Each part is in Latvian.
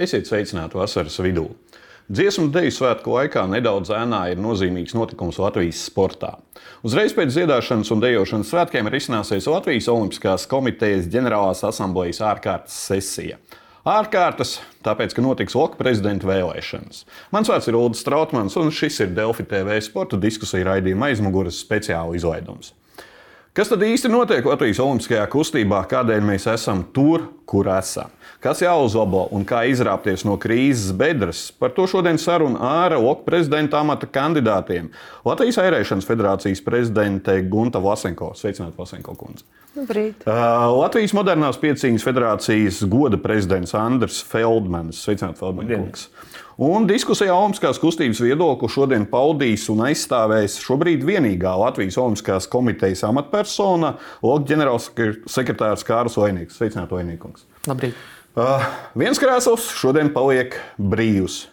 Esiet sveicināti vasaras vidū. Dziesmu deju svētku laikā nedaudz ēnā ir nozīmīgs notikums Latvijas sportā. Uzreiz pēc dziedāšanas un dejošanas svētkiem ir izcināsies Latvijas Olimpiskās komitejas ģenerālās asamblejas ārkārtas sesija. Ārkārtas, tāpēc, ka notiks Loka prezidenta vēlēšanas. Mans vārds ir Ulrichs Strautmans, un šis ir Delfi TV sporta diskusija raidījuma aizmugures speciāla izlaidums. Kas tad īsti notiek Latvijas Olimpiskajā kustībā? Kādēļ mēs esam tur, kur esam? Kas jāuzlabo un kā izrāpties no krīzes bedres? Par to šodien saruna ar Loka prezidenta amata kandidātiem. Latvijas airēšanas federācijas prezidente Gunta Vlasenko. Sveicināti, Vlasenko kundze. Labrīt. Uh, Latvijas modernās piecīņas federācijas goda prezidents Andris Feldmanis. Sveicināts, Feldmanis. Un diskusijā Olimpiskās kustības viedokli šodien paudīs un aizstāvēs šobrīd vienīgā Latvijas Olimpiskās komitejas amatpersona, Loka ģenerālsekretārs Kārls Vainīgs. Sveicināts, Vainīgs. Labrīt. Uh, viens krēsls šodien paliek brīvs.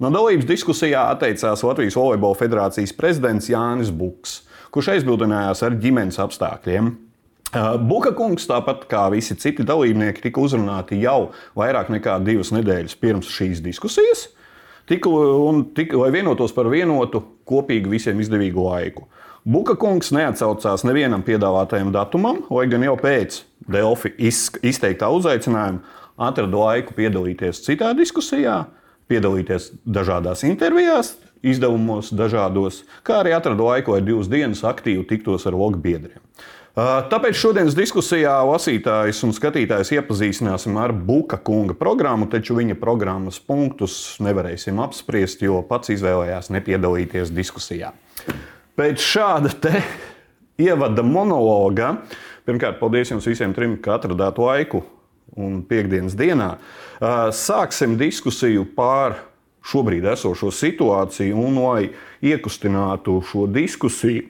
No dalības diskusijā atteicās Latvijas Volejbola federācijas prezidents Jānis Buks, kurš aizbildinājās ar ģimenes apstākļiem. Buka kungs, tāpat kā visi citi dalībnieki, tika uzrunāti jau vairāk nekā divas nedēļas pirms šīs diskusijas, tika, un, tika, lai vienotos par vienotu, kopīgi visiem izdevīgu laiku. Buka kungs neatsaucās nevienam piedāvātajam datumam, lai gan jau pēc Delfi izteiktā uzaicinājuma atrada laiku piedalīties citā diskusijā, piedalīties dažādās intervijās, izdevumos, dažādos, kā arī atrada laiku, lai divas dienas aktīvi tiktos ar logu biedriem. Tāpēc šodienas diskusijā lasītājs un skatītājs iepazīstināsim ar Buka kunga programmu, taču viņa programmas punktus nevarēsim apspriest, jo pats izvēlējās nepiedalīties diskusijā. Pēc šāda te ievada monologa, pirmkārt, paldies jums visiem trim, ka atradāt laiku un piekdienas dienā. Sāksim diskusiju par šobrīd esošo situāciju un, lai iekustinātu šo diskusiju,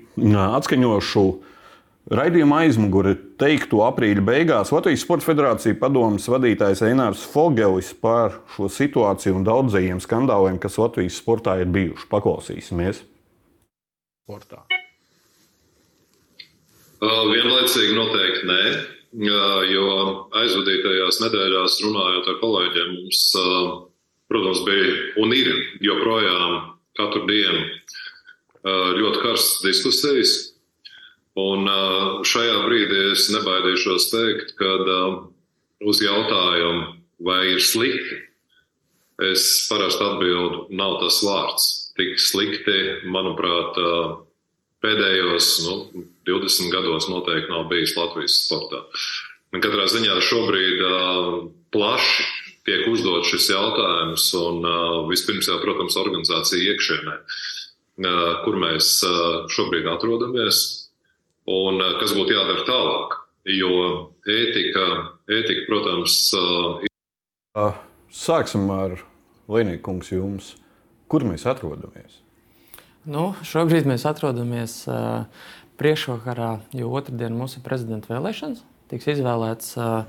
atskaņošu Raidījuma aizmugure teiktu aprīļa beigās Latvijas Sports Federācija padomus vadītājs Einārs Fogelis par šo situāciju un daudzajiem skandāliem, kas Latvijas sportā ir bijuši. Paklausīsimies! Sportā. Vienlaicīgi noteikti nē, jo aizvadītajās nedēļās runājot ar kolēģiem, mums, protams, bija un ir joprojām katru dienu ļoti karstas diskusijas Un šajā brīdī es nebaidīšos teikt, ka uz jautājumu, vai ir slikti, es parasti atbildu, nav tas vārds. Tik slikti, manuprāt, pēdējos nu, 20 gados noteikti nav bijis Latvijas sportā. Un katrā ziņā šobrīd plaši tiek uzdot šis jautājums, un vispirms jau, protams, organizācija iekšienē, kur mēs šobrīd atrodamies un kas būtu jādara tālāk. Jo ētika, ētika protams, ir. Sāksim ar Lienīku kungs jums. Kur mēs atrodamies? Nu, šobrīd mēs atrodamies uh, priekšvakarā, jo otrdien mums ir prezidenta vēlēšanas. Tiks izvēlēts uh,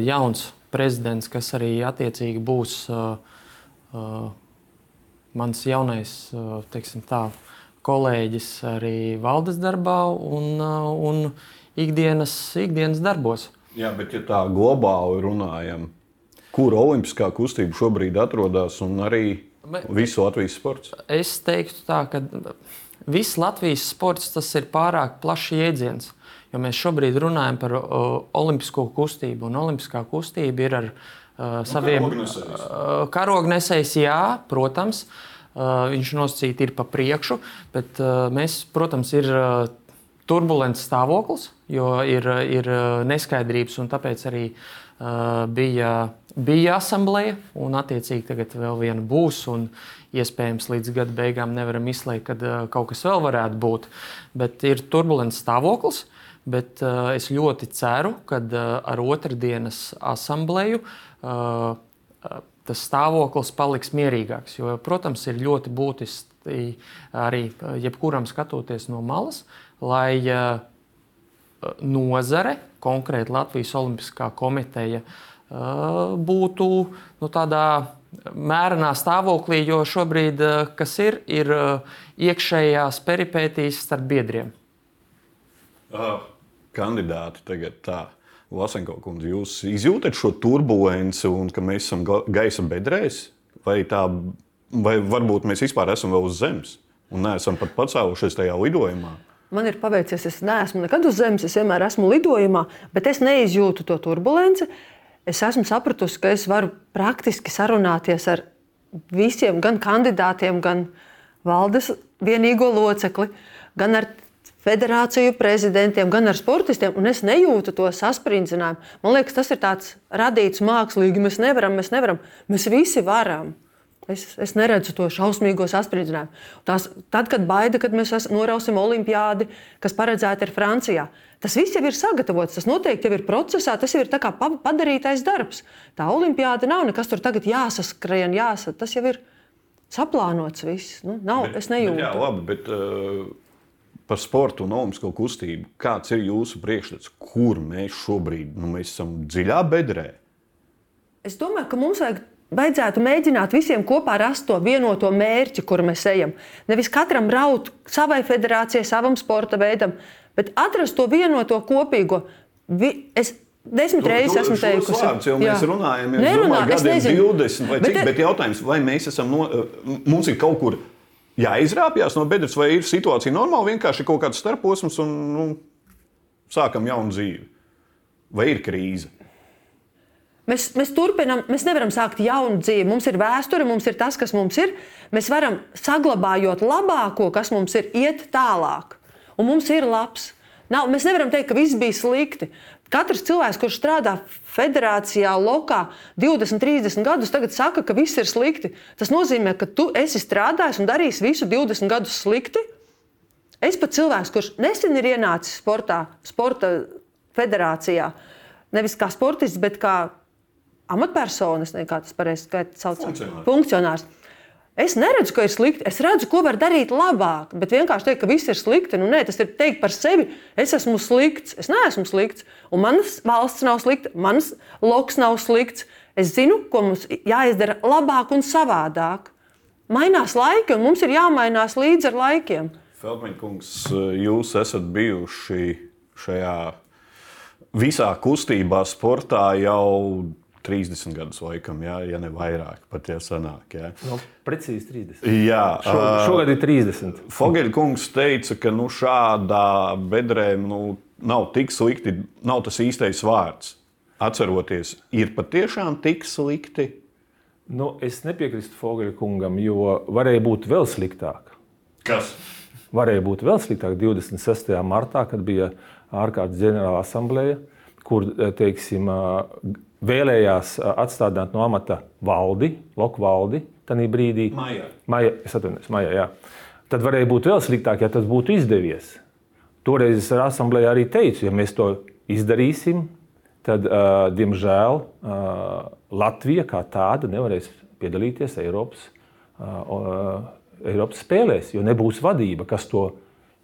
jauns prezidents, kas arī attiecīgi būs uh, uh, mans jaunais, teiksim tā, kolēģis arī valdes darbā un, un ikdienas, ikdienas darbos. Jā, bet ja tā globāli runājam, kur olimpiskā kustība šobrīd atrodas un arī visu Latvijas sports? Es teiktu tā, ka viss Latvijas sports tas ir pārāk plašs jēdziens. Jo mēs šobrīd runājam par uh, olimpisko kustību, un olimpiskā kustība ir ar uh, saviem. Uh, karognesējs, jā, protams. Uh, viņš nosacīti ir pa priekšu, bet mēs, protams, ir turbulents stāvoklis, jo ir, ir neskaidrības, un tāpēc arī bija, bija asambleja, un attiecīgi tagad vēl viena būs. Iespējams, līdz gada beigām nevaram izslēgt, ka kaut kas vēl varētu būt. Bet ir turbulents stāvoklis. Bet uh, es ļoti ceru, ka uh, ar otrdienas asambleju uh, tas stāvoklis paliks mierīgāks. Jo, protams, ir ļoti būtiski arī jebkuram skatoties no malas, lai uh, nozare, konkrēti Latvijas Olimpiskā komiteja, būtu nu, tādā mērenā stāvoklī, jo šobrīd, uh, kas ir, ir iekšējās peripētīs starp biedriem. Kandidāti tagad tā Lasenko kundze, jūs izjūtat šo turbulenci un ka mēs esam gaisa bedrēs? Vai, tā, vai varbūt mēs vispār esam vēl uz zemes un neesam pat pacēlušies tajā lidojumā? Man ir paveicies, es neesmu nekad uz zemes, es vienmēr esmu lidojumā, bet es neizjūtu to turbulenci. Es esmu sapratusi, ka es varu praktiski sarunāties ar visiem, gan kandidātiem, gan valdes vienīgo locekli, gan ar federāciju prezidentiem, gan ar sportistiem, un es nejūtu to sasprindzinājumu. Man liekas, tas ir tāds radīts mākslīgi. Mēs nevaram, mēs nevaram, mēs visi varam. Es, es neredzu to šausmīgo saspridzinājumu. Tās, tad, kad baida, kad mēs norausim olimpiādi, kas paredzēta ir Francijā, tas viss jau ir sagatavots. Tas noteikti jau ir procesā, tas jau ir padarītais darbs. Tā olimpiāda nav nekas tur tagad jāsaskrien, jāsat. Tas jau ir saplānots viss. Nu, nav, bet, es nejūtu. Bet, jā, labi, bet, uh par sportu un olimpisko kustību. Kāds ir jūsu priekšstats, kur mēs šobrīd nu, mēs esam dziļā bedrē? Es domāju, ka mums vajag. Vajadzētu mēģināt visiem kopā rast to vienoto mērķi, kur mēs ejam. Nevis katram raut savai federācijai, savam sporta veidam, bet atrast to vienoto kopīgo. Es desmit reizes esmu teikusi, ka mēs runājam jau par gadiem 20 vai cik, bet, bet jautājums, vai mēs esam, no, mums ir kaut kur jāizrāpjas no bedres, vai ir situācija normāla, vienkārši kaut kāds starposms un nu, sākam jaunu dzīvi. Vai ir krīze? Mēs, mēs turpinām, mēs nevaram sākt jaunu dzīvi. Mums ir vēsture, mums ir tas, kas mums ir. Mēs varam saglabājot labāko, kas mums ir, iet tālāk. Un mums ir labs. Nav, mēs nevaram teikt, ka viss bija slikti. Katrs cilvēks, kurš strādā federācijā, lokā 20, 30 gadus, tagad saka, ka viss ir slikti. Tas nozīmē, ka tu esi strādājis un darījis visu 20 gadus slikti. Es pat cilvēks, kurš nesen ir ienācis sportā, sporta federācijā, nevis kā sportists, bet kā amatpersonas, kā tas pareizi saucams, funkcionārs. funkcionārs. Es neredzu, ka ir slikti. Es redzu, ko var darīt labāk. Bet vienkārši teikt, ka viss ir slikti, nu, nē, tas ir teikt par sevi. Es esmu slikts, es neesmu slikts. Un manas valsts nav slikta, mans loks nav slikts. Es zinu, ko mums jāizdara labāk un savādāk. Mainās laiki, un mums ir jāmainās līdzi ar laikiem. Feldmaņkungs, jūs esat bijuši šajā visā kustībā, sportā jau 30 gadus laikam, jā, ja ne vairāk, pat ja sanāk. Jā. No, precīzi 30. Jā, Šo, šogad ir 30. Fogeļkungs teica, ka nu, šādā bedrē nu, nav tik slikti, nav tas īstais vārds. Atceroties, ir patiešām tik slikti. Nu, es nepiekrītu Fogeļkungam, jo varēja būt vēl sliktāk. Kas? Varēja būt vēl sliktāk 26. martā, kad bija ārkārtas ģenerāla asambleja, kur teiksim, vēlējās atstādināt no amata valdi, loku valdi, tajā brīdī. Maijā. Maija, es atvainojos, maijā, jā. Tad varēja būt vēl sliktāk, ja tas būtu izdevies. Toreiz es ar asamblēju arī teicu, ja mēs to izdarīsim, tad, uh, diemžēl, uh, Latvija kā tāda nevarēs piedalīties Eiropas, uh, Eiropas spēlēs, jo nebūs vadība, kas to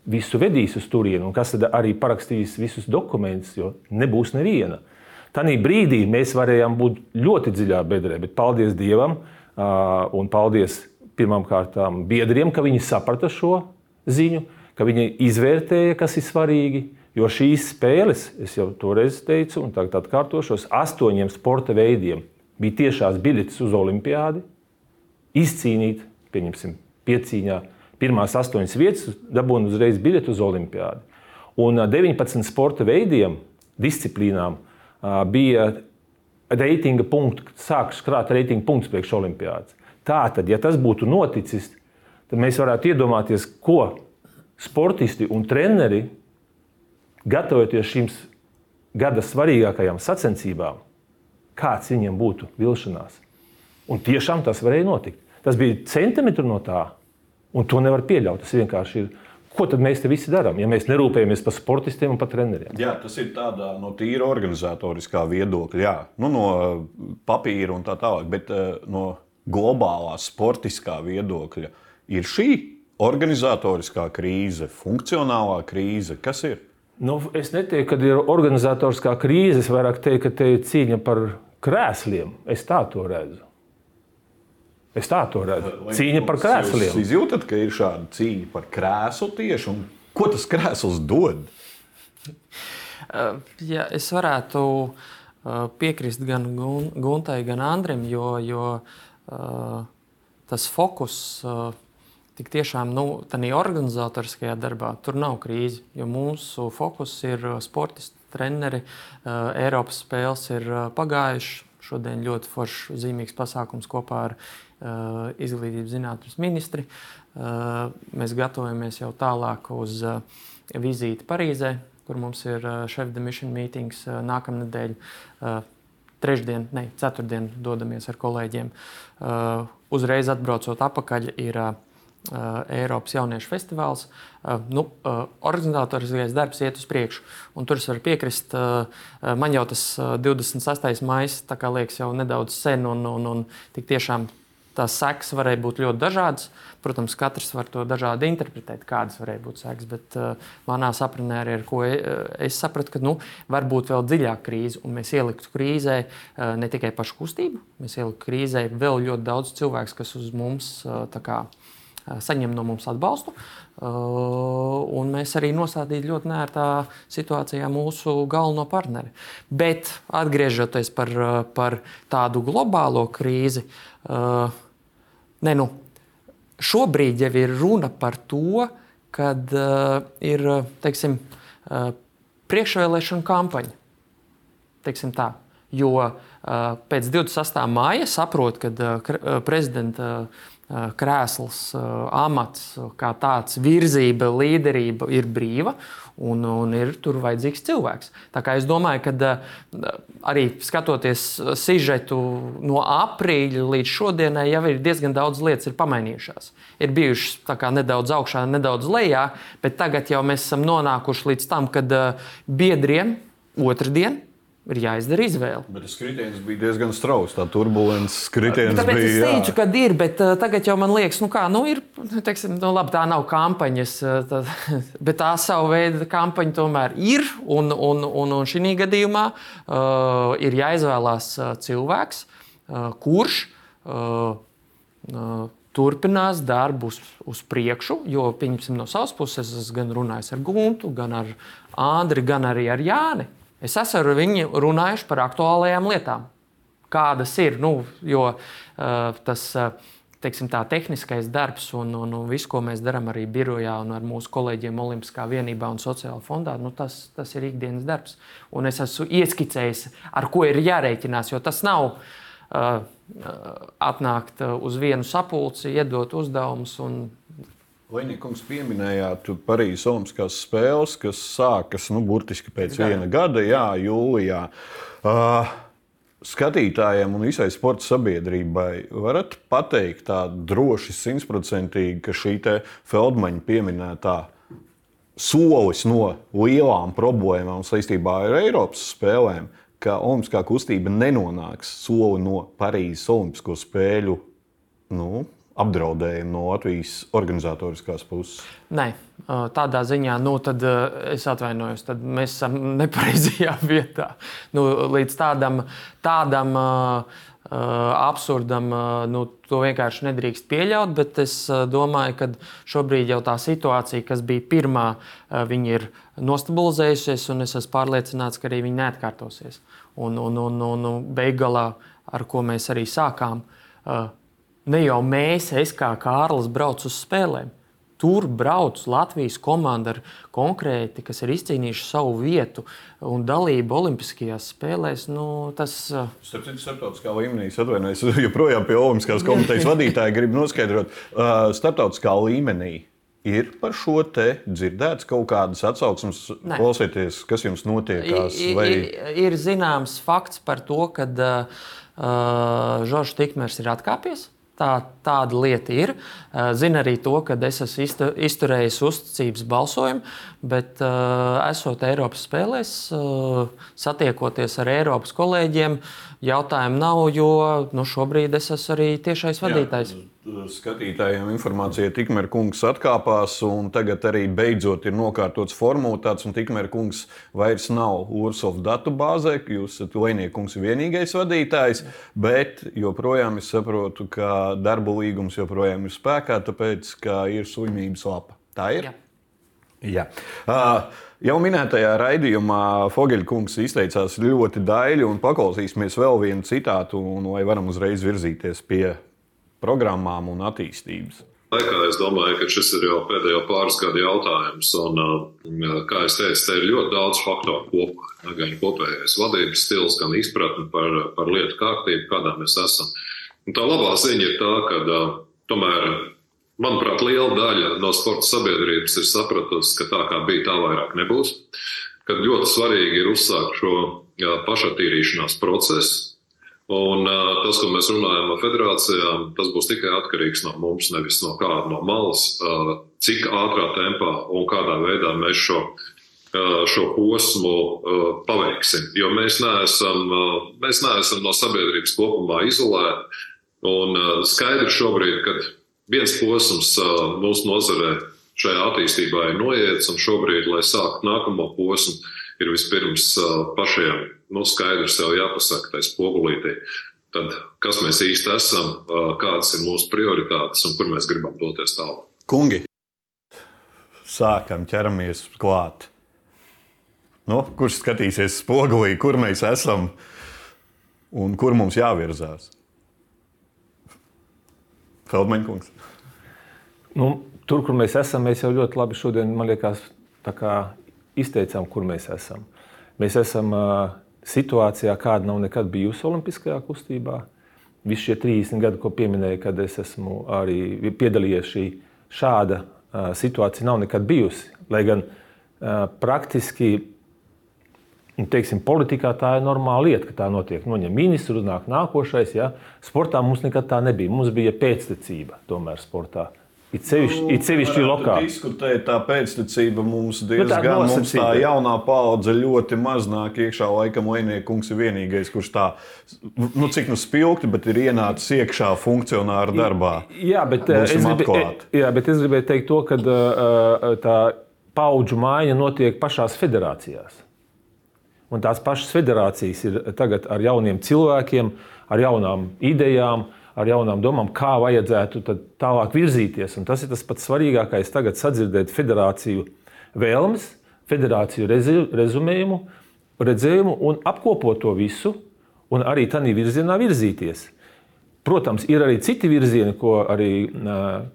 visu vedīs uz turieni un kas arī parakstīs visus dokumentus, jo nebūs neviena. Uh, Tanī brīdī mēs varējām būt ļoti dziļā bedrē, bet paldies Dievam un paldies pirmkārt biedriem, ka viņi saprata šo ziņu, ka viņi izvērtēja, kas ir svarīgi. Jo šīs spēles, es jau toreiz teicu, un tagad atkārtošos, astoņiem sporta veidiem bija tiešās biļetes uz olimpiādi. Izcīnīt, pieņemsim, piecīņā, pirmās astoņas vietas, dabūt uzreiz biļeti uz olimpiādi. Un 19 sporta veidiem, disciplīnām bija reitinga punkti, sākas krāt reitinga punktus priekš olimpiādas. Tā tad, ja tas būtu noticis, tad mēs varētu iedomāties, ko sportisti un treneri, gatavoties šīm gada svarīgākajām sacensībām, kāds viņiem būtu vilšanās. Un tiešām tas varēja notikt. Tas bija centimetri no tā, un to nevar pieļaut. Tas vienkārši ir Ko tad mēs te visi darām, ja mēs nerūpējamies par sportistiem un par treneriem? Jā, tas ir tādā no tīra organizatoriskā viedokļa, jā. Nu, no papīra un tā tālāk, bet uh, no globālā sportiskā viedokļa ir šī organizatoriskā krīze, funkcionālā krīze. Kas ir? Nu, es neteiktu, ka ir organizatoriskā krīze. Es vairāk teiktu, ka te ir cīņa par krēsliem. Es tā to redzu. Es tā to redzu. Cīņa par krēsliem. Jūs izjūtat, ka ir šāda cīņa par krēslu tieši, un ko tas krēsls dod? Ja es varētu piekrist gan Guntai, gan Andrim, jo, jo tas fokus tik tiešām nu, tādā organizatoriskajā darbā tur nav krīze. Jo mūsu fokus ir sportisti, treneri, Eiropas spēles ir pagājušas. Šodien ļoti foršs, zīmīgs pasākums kopā ar uh, izglītības zinātnes ministri. Uh, mēs gatavojamies jau tālāk uz uh, vizīti Parīzē, kur mums ir šef de mission meetings nākamnedēļ. Trešdien, ne, ceturtdien dodamies ar kolēģiem. Uzreiz atbraucot atpakaļ, ir Eiropas jauniešu festivāls. Nu, organizatoriskais darbs iet uz priekšu. Un tur es varu piekrist. Man jau tas 26. maija liekas jau nedaudz sen, un, un, un tik tiešām tās sekas varēja būt ļoti dažādas. Protams, katrs var to dažādi interpretēt, kādas varēja būt sekas. Bet uh, manā sapratnē ar ko es, es sapratu, ka nu, var būt vēl dziļāka krīze. Mēs ieliktu krīzē uh, ne tikai pašu kustību, mēs ieliktu krīzē vēl ļoti daudz cilvēku, kas uz mums uh, kā, saņem no mums atbalstu. Un mēs arī nostādītu ļoti nērtā situācijā mūsu galveno partneri. Bet atgriežoties par, par tādu globālo krīzi, uh, ne, nu, šobrīd jau ir runa par to, kad uh, ir teiksim, uh, priekšvēlēšana kampaņa. Teiksim tā, jo uh, pēc 28. māja saprot, ka uh, prezidenta uh, krēsls, amats, kā tāds virzība, līderība ir brīva un, un ir tur vajadzīgs cilvēks. Tā kā es domāju, ka arī skatoties sižetu no aprīļa līdz šodienai, jau ir diezgan daudz lietas pamainījušās. Ir bijušas nedaudz augšā, nedaudz lejā, bet tagad jau mēs esam nonākuši līdz tam, kad biedriem otrdien ir jāizdara izvēle. Bet kritiens bija diezgan strauji. Tā turbulence kritiens Tāpēc bija. Es teicu, ka ir, bet uh, tagad jau man liekas, nu kā, nu ir, teiksim, nu labi, tā nav kampaņas, uh, tā, bet tā savu veidu kampaņa tomēr ir. Un, un, un, un šī gadījumā uh, ir jāizvēlās uh, cilvēks, uh, kurš. Uh, uh, turpinās darbu uz, uz priekšu, jo, pieņemsim, no savas puses, es gan runāju ar Guntu, gan ar Andri, gan arī ar Jāni. Es esmu ar viņu runājuši par aktuālajām lietām, kādas ir. Nu, jo uh, tas uh, teiksim, tā, tehniskais darbs un, un, un viss, ko mēs darām arī birojā un ar mūsu kolēģiem Olimpiskā vienībā un sociālajā fondā, nu, tas, tas ir ikdienas darbs. Un es esmu ieskicējis, ar ko ir jārēķinās, jo tas nav. Uh, atnākt uz vienu sapulci, iedot uzdevumus un Vainīgums pieminējāt Parīzes Olimpiskās spēles, kas sākas nu, burtiski pēc jā. viena gada, jā, jūlijā. Uh, skatītājiem un visai sporta sabiedrībai varat pateikt tā droši, simtprocentīgi, ka šī Feldmaņa pieminētā solis no lielām problēmām saistībā ar Eiropas spēlēm, ka Olimpiskā kustība nenonāks soli no Parīzes Olimpisko spēļu nu, apdraudējumu no Latvijas organizatoriskās puses? Nē, tādā ziņā, nu, tad es atvainojos, tad mēs esam nepareizajā vietā. Nu, līdz tādam, tādam uh, absurdam, nu, to vienkārši nedrīkst pieļaut. Bet es domāju, ka šobrīd jau tā situācija, kas bija pirmā, ir nostabilizējusies, un es esmu pārliecināts, ka arī viņi neatkārtosies. Un, un, un, un, un beigās, ar ko mēs arī sākām, Ne jau mēs, es kā Kārlis, braucu uz spēlēm. Tur brauc Latvijas komanda ar konkrēti, kas ir izcīnījuši savu vietu un dalību Olimpiskajās spēlēs. Nu, tas uh, ir starptautiskā līmenī. Es atvainojos, joprojām pie Olimpiskās komitejas vadītāja gribu noskaidrot. Uh, starptautiskā līmenī ir par šo te dzirdēts kaut kādas atsauksmes, klausieties, kas jums notiekās? Vai... Ir, ir zināms fakts par to, ka uh, Žoržs Tikmers ir atkāpies. Tā, tāda lieta ir. Zinu arī to, ka es esmu izturējis uzticības balsojumu, bet uh, esot Eiropas spēlēs, uh, satiekoties ar Eiropas kolēģiem, jautājumu nav, jo nu, šobrīd es esmu arī tiešais vadītājs. Jā skatītājiem informācija, tikmēr kungs atkāpās, un tagad arī beidzot ir nokārtots formulāts, un tikmēr kungs vairs nav Ursof datu bāzē, jūs esat Lēniekungs vienīgais vadītājs, bet joprojām es saprotu, ka darba līgums joprojām ir spēkā, tāpēc, ka ir slimības lapa. Tā ir? Jā. Jā. Uh, Jau minētajā raidījumā Fogeļkungs izteicās ļoti daļi, un paklausīsimies vēl vienu citātu, un vai varam uzreiz virzīties pie programmām un attīstības. Laikā es domāju, ka šis ir jau pēdējo pāris gadu jautājums. Un, uh, kā jau teicu, te ir ļoti daudz faktoru kopā. Gan kopējais vadības stils, gan izpratne par, par lietu kārtību, kādā mēs esam. Un tā labā ziņa ir tā, ka uh, tomēr Manuprāt, liela daļa no sporta sabiedrības ir sapratusi, ka tā kā bija, tā vairāk nebūs. Kad ļoti svarīgi ir uzsākt šo jā, pašatīrīšanās procesu. Un tas, ko mēs runājam ar federācijām, tas būs tikai atkarīgs no mums, nevis no kāda no malas, cik ātrā tempā un kādā veidā mēs šo, šo posmu paveiksim. Jo mēs neesam, mēs neesam no sabiedrības kopumā izolēti. Un skaidrs šobrīd, kad viens posms mūsu nozarē šajā attīstībā ir noiets, un šobrīd, lai sāktu nākamo posmu, ir vispirms pašiem nu, skaidrs sev jāpasaka, tai spogulītī. Tad, kas mēs īsti esam, kādas ir mūsu prioritātes un kur mēs gribam doties tālāk. Kungi, sākam ķeramies klāt. Nu, kurš skatīsies spogulī, kur mēs esam un kur mums jāvirzās? Feldmaņkungs. Nu, tur, kur mēs esam, mēs jau ļoti labi šodien, man liekas, izteicām, kur mēs esam. Mēs esam situācijā, kāda nav nekad bijusi Olimpiskajā kustībā. Visi šie 30 gadi, ko pieminēju, kad es esmu arī piedalījies šī šāda situācija, nav nekad bijusi. Lai gan praktiski nu, teiksim, politikā tā ir normāla lieta, ka tā notiek. Noņem ministru, uznāk nākošais. Ja? Sportā mums nekad tā nebija. Mums bija pēctecība tomēr sportā. It sevišķi, nu, it sevišķi lokāli. Diskutēt, tā pēctecība mums nu, diezgan nu, mums tā jaunā paudze ļoti maz nāk iekšā. Laikam Lainiekungs ir vienīgais, kurš tā, nu cik nu spilgti, bet ir ienācis iekšā funkcionāra darbā. Jā, bet, es, gribu, jā, bet es gribēju teikt to, ka tā paudžu maiņa notiek pašās federācijās. Un tās pašas federācijas ir tagad ar jauniem cilvēkiem, ar jaunām idejām, ar jaunām domām, kā vajadzētu tālāk virzīties. Un tas ir tas pats svarīgākais tagad sadzirdēt federāciju vēlmes, federāciju rezumējumu, redzējumu un apkopot to visu un arī tādā virzienā virzīties. Protams, ir arī citi virzieni, ko arī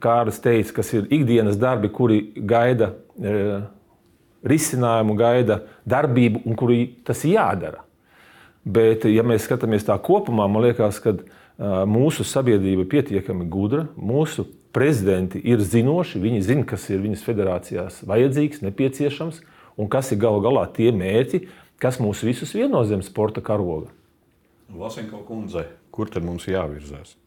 Kārlis teica, kas ir ikdienas darbi, kuri gaida risinājumu, gaida darbību un kuri tas jādara. Bet, ja mēs skatāmies tā kopumā, man liekas, ka mūsu sabiedrība ir pietiekami gudra, mūsu prezidenti ir zinoši, viņi zina, kas ir viņas federācijās vajadzīgs, nepieciešams un kas ir galu galā tie mērķi, kas mūs visus vieno zem sporta karoga. Lasenko kundze, kur tad mums jāvirzās?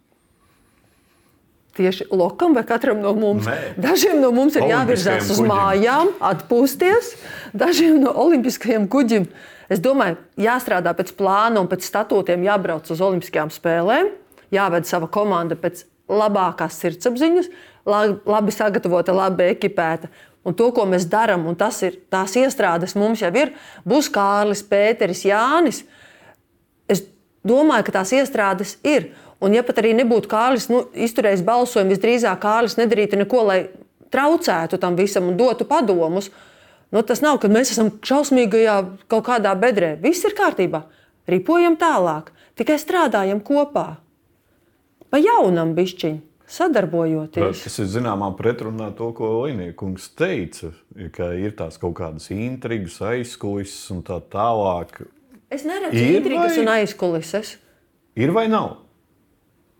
Tieši lokam vai katram no mums. Nē. Dažiem no mums ir jāvirzās uz kuģim. mājām, atpūsties, dažiem no olimpiskajiem kuģiem Es domāju, jāstrādā pēc plāna un pēc statūtiem, jābrauc uz Olimpiskajām spēlēm, jāved sava komanda pēc labākās sirdsapziņas, labi sagatavota, labi ekipēta. Un to, ko mēs darām, un tas ir tās iestrādes mums jau ir, būs Kārlis, Pēteris, Jānis. Es domāju, ka tās iestrādes ir. Un, ja pat arī nebūtu Kārlis nu, izturējis balsojumu, visdrīzāk Kārlis nedarītu neko, lai traucētu tam visam un dotu padomus. Uh, Nu, tas nav, ka mēs esam šausmīgajā kaut kādā bedrē. Viss ir kārtībā. Ripojam tālāk, tikai strādājam kopā. Pa jaunam bišķiņam sadarbojoties. Tas ir zināmā pretrunā to, ko Līnijas teica, ka ir tās kaut kādas intrigas, aizkulises un tā tālāk. Es neredzu ir intrigas vai... un aizkulises. Ir vai nav?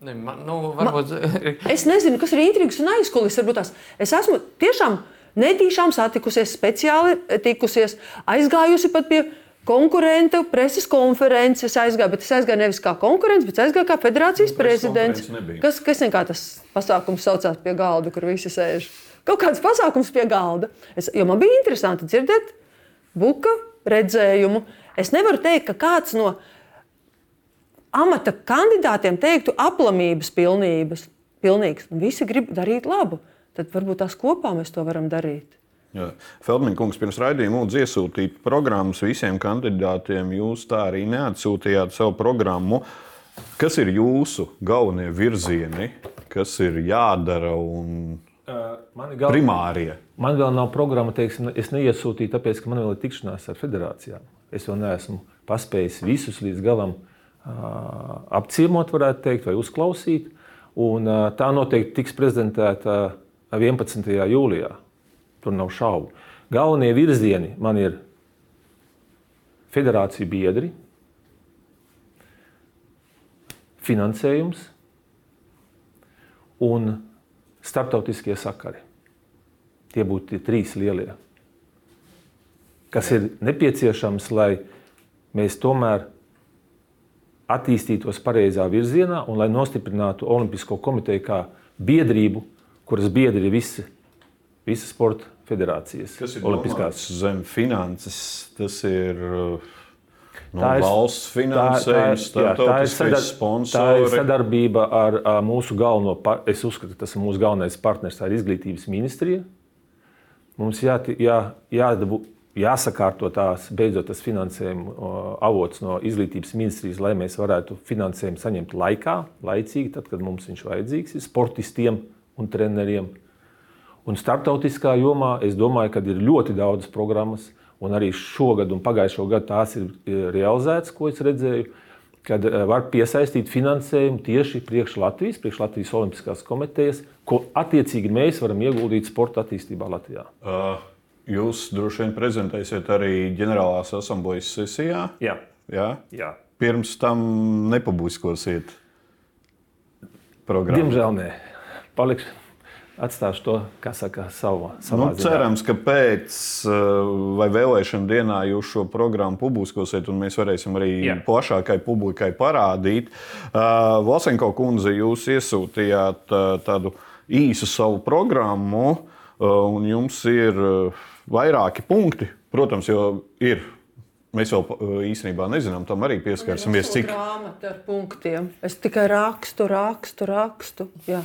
Ne, man, nu, varbūt... man, es nezinu, kas ir intrigas un aizkulises. Es esmu tiešām netīšām satikusies, speciāli tikusies, aizgājusi pat pie konkurenta preses konferences. Aizgāju, bet es aizgāju nevis kā konkurents, bet aizgāju kā federācijas nu, prezidents. Kas, kas nekā tas pasākums saucās pie galda, kur visi sēž? Kaut kāds pasākums pie galda. Es, jo man bija interesanti dzirdēt buka redzējumu. Es nevaru teikt, ka kāds no amata kandidātiem teiktu aplamības pilnības. Pilnīgs. Visi grib darīt labu tad varbūt tās kopā mēs to varam darīt. Feldmaņa kungs pirms raidījuma lūdzu iesūtīt programmas visiem kandidātiem. Jūs tā arī neatsūtījāt savu programmu. Kas ir jūsu galvenie virzieni, kas ir jādara un Man gal... primārie. Man vēl nav programma, teiksim, es neiesūtīju, tāpēc, ka man vēl ir tikšanās ar federācijām. Es vēl neesmu paspējis visus līdz galam uh, apciemot, varētu teikt, vai uzklausīt. Un, uh, tā noteikti tiks prezentēta 11. jūlijā. Tur nav šaubu. Galvenie virzieni man ir federāciju biedri, finansējums un starptautiskie sakari. Tie būtu tie trīs lielie, kas ir nepieciešams, lai mēs tomēr attīstītos pareizā virzienā un lai nostiprinātu Olimpisko komiteju kā biedrību, kuras biedri ir visi, visas sporta federācijas. Kas ir Olimpiskās zem finanses? Tas ir uh, no Tā ir- valsts Tā, tā, finansējums, ir- jā, tā, ir sadar, tā ir sponsori. sadarbība ar, ar mūsu galveno, par- es uzskatu, ka tas ir mūsu galvenais partners, tā ir izglītības ministrija. Mums jā, jā, jādabū, jāsakārto tās beidzot tas finansējuma o, avots no izglītības ministrijas, lai mēs varētu finansējumu saņemt laikā, laicīgi, tad, kad mums viņš vajadzīgs ir sportistiem un treneriem. Un starptautiskā jomā es domāju, ka ir ļoti daudz programmas, un arī šogad un pagājušo gadu tās ir realizētas, ko es redzēju, kad e, var piesaistīt finansējumu tieši priekš Latvijas, priekš Latvijas Olimpiskās komitejas, ko attiecīgi mēs varam ieguldīt sporta attīstībā Latvijā. Uh, Jūs droši vien prezentēsiet arī ģenerālās asamblejas sesijā. Jā, Jā? jā. Pirms tam nepubliskosiet programmu. Diemžēl nē. Palikšu, atstāšu to, kā saka, savu. Nu, savā ziņā. cerams, ka pēc uh, vai vēlēšana dienā jūs šo programmu publiskosiet, un mēs varēsim arī Jā. Plašākai publikai parādīt. Uh, Vlasenko kundze, jūs iesūtījāt uh, tādu īsu savu programmu, uh, un jums ir vairāki punkti. Protams, jo ir. Mēs vēl uh, īstenībā nezinām, tam arī pieskarsimies. Cik grāmata ar punktiem? Es tikai rakstu, rakstu, rakstu. Jā.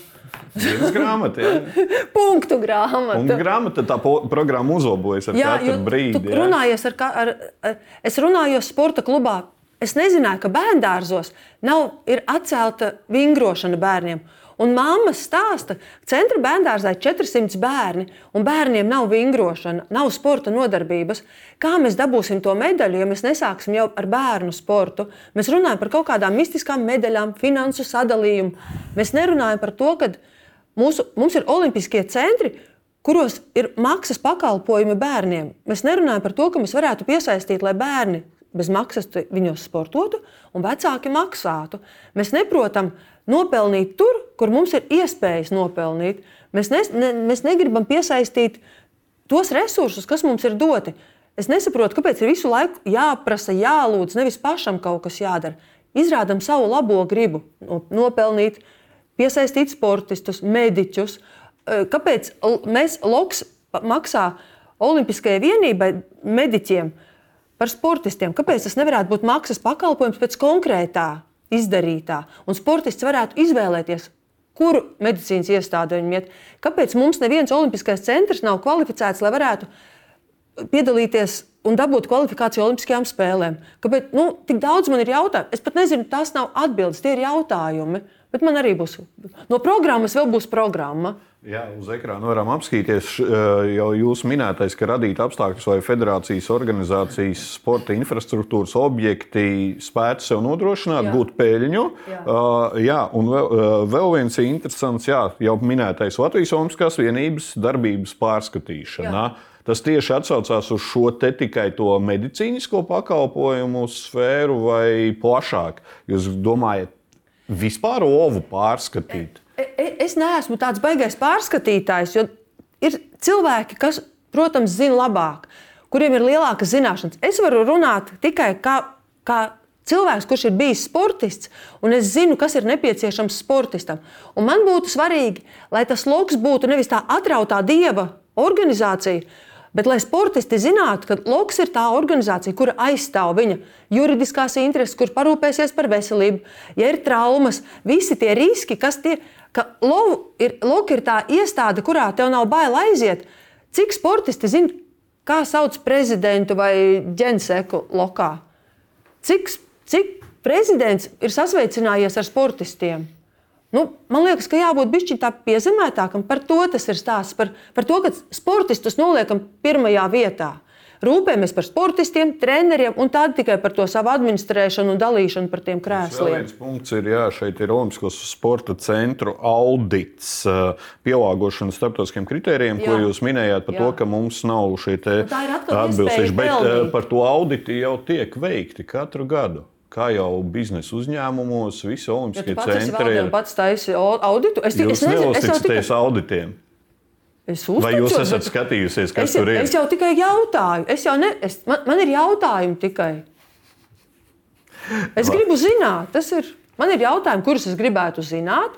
dienas grāmata, ja? Punktu grāmata. un grāmata tā programma uzlabojas ar Jā, katru brīdi. Ja? runājies ar, ar, ar, es runāju sporta klubā. Es nezināju, ka bērngārzos nav ir atcelta vingrošana bērniem. Un mamma stāsta, ka centra bērngārzā ir 400 bērni, un bērniem nav vingrošana, nav sporta nodarbības. Kā mēs dabūsim to medaļu, ja mēs nesāksim jau ar bērnu sportu? Mēs runājam par kaut kādām mistiskām medaļām, finansu sadalījumu. Mēs nerunājam par to, ka mūsu, mums ir olimpiskie centri, kuros ir maksas pakalpojumi bērniem. Mēs nerunājam par to, ka mēs varētu piesaistīt, lai bērni bez maksas viņos sportotu un vecāki maksātu. Mēs neprotam nopelnīt tur, kur mums ir iespējas nopelnīt. Mēs, ne, ne, mēs negribam piesaistīt tos resursus, kas mums ir doti. Es nesaprotu, kāpēc ir visu laiku jāprasa, jālūdz, nevis pašam kaut kas jādara. Izrādām savu labo gribu, no- nopelnīt, piesaistīt sportistus, mediķus. Eh, Kāpēc mēs Loks maksā Olimpiskajai vienībai mediķiem par sportistiem? Kāpēc tas nevarētu būt maksas pakalpojums pēc konkrētā izdarītā? Un sportists varētu izvēlēties, kuru medicīnas iestādi viņam iet. Kāpēc mums neviens Olimpiskais centrs nav kvalificēts, lai varētu piedalīties un dabūt kvalifikāciju Olimpiskajām spēlēm. Kāpēc nu, tik daudz man ir jautājumu? Es pat nezinu, tās nav atbildes, tie ir jautājumi. Bet man arī būs no programmas, vēl būs programma. Jā, uz ekrāna varam apskatīties eh, jau jūsu minētais, ka radīt apstākļus, lai federācijas, organizācijas, sporta infrastruktūras objekti spētu sev nodrošināt, Jā. gūt peļņu. Jā. Uh, jā, un vēl, uh, vēl viens interesants, jā, jau minētais Latvijas Olimpiskās vienības darbības pārskatīšana. Jā. Tas tieši atsaucās uz šo te tikai to medicīnisko pakalpojumu sfēru vai plašāk. Jūs domājat, vispār ovu pārskatīt? E- e- Es neesmu tāds baisais pārskatītājs, jo ir cilvēki, kas, protams, zina labāk, kuriem ir lielākas zināšanas. Es varu runāt tikai kā, kā cilvēks, kurš ir bijis sportists, un es zinu, kas ir nepieciešams sportistam. Un man būtu svarīgi, lai tas loks būtu nevis tā atrautā dieva organizācija. Bet, lai sportisti zinātu, ka Loks ir tā organizācija, kura aizstāv viņa juridiskās intereses, kur parūpēsies par veselību, ja ir traumas, visi tie riski, kas tie ka ir, Lok ir tā iestāde, kurā tev nav bail aiziet. Cik sportisti zina, kā sauc prezidentu vai ģenseku lokā? Cik, cik prezidents ir sasveicinājies ar sportistiem? Nu, man liekas, ka jābūt bišķi tā piezemētākam. Par to tas ir stāsts. Par, par to, ka sportistus noliekam pirmajā vietā. Rūpējamies par sportistiem, treneriem un tad tikai par to savu administrēšanu un dalīšanu par tiem krēsliem. viens punkts ir, jā, šeit ir Olimpiskos sporta centru audits, pielāgošana starptautiskiem kritērijiem, ko Jā. jūs minējāt par Jā. to, ka mums nav šie atkal atbilstoši, bet pelnīt. par to auditi jau tiek veikti katru gadu. Kā jau biznesa uzņēmumos, visi Ja olimpiskie esi centri valdē un ir. pats taisi au- auditu, es, Jūs es nezinu, es jau tikai auditiem. Es Vai jūs esat skatījusies, kas Es, jau- tur ir? es jau tikai jautāju. Es jau ne, es, man, man ir jautājumi tikai. Es gribu zināt, tas ir. Man ir jautājumi, kurus es gribētu zināt,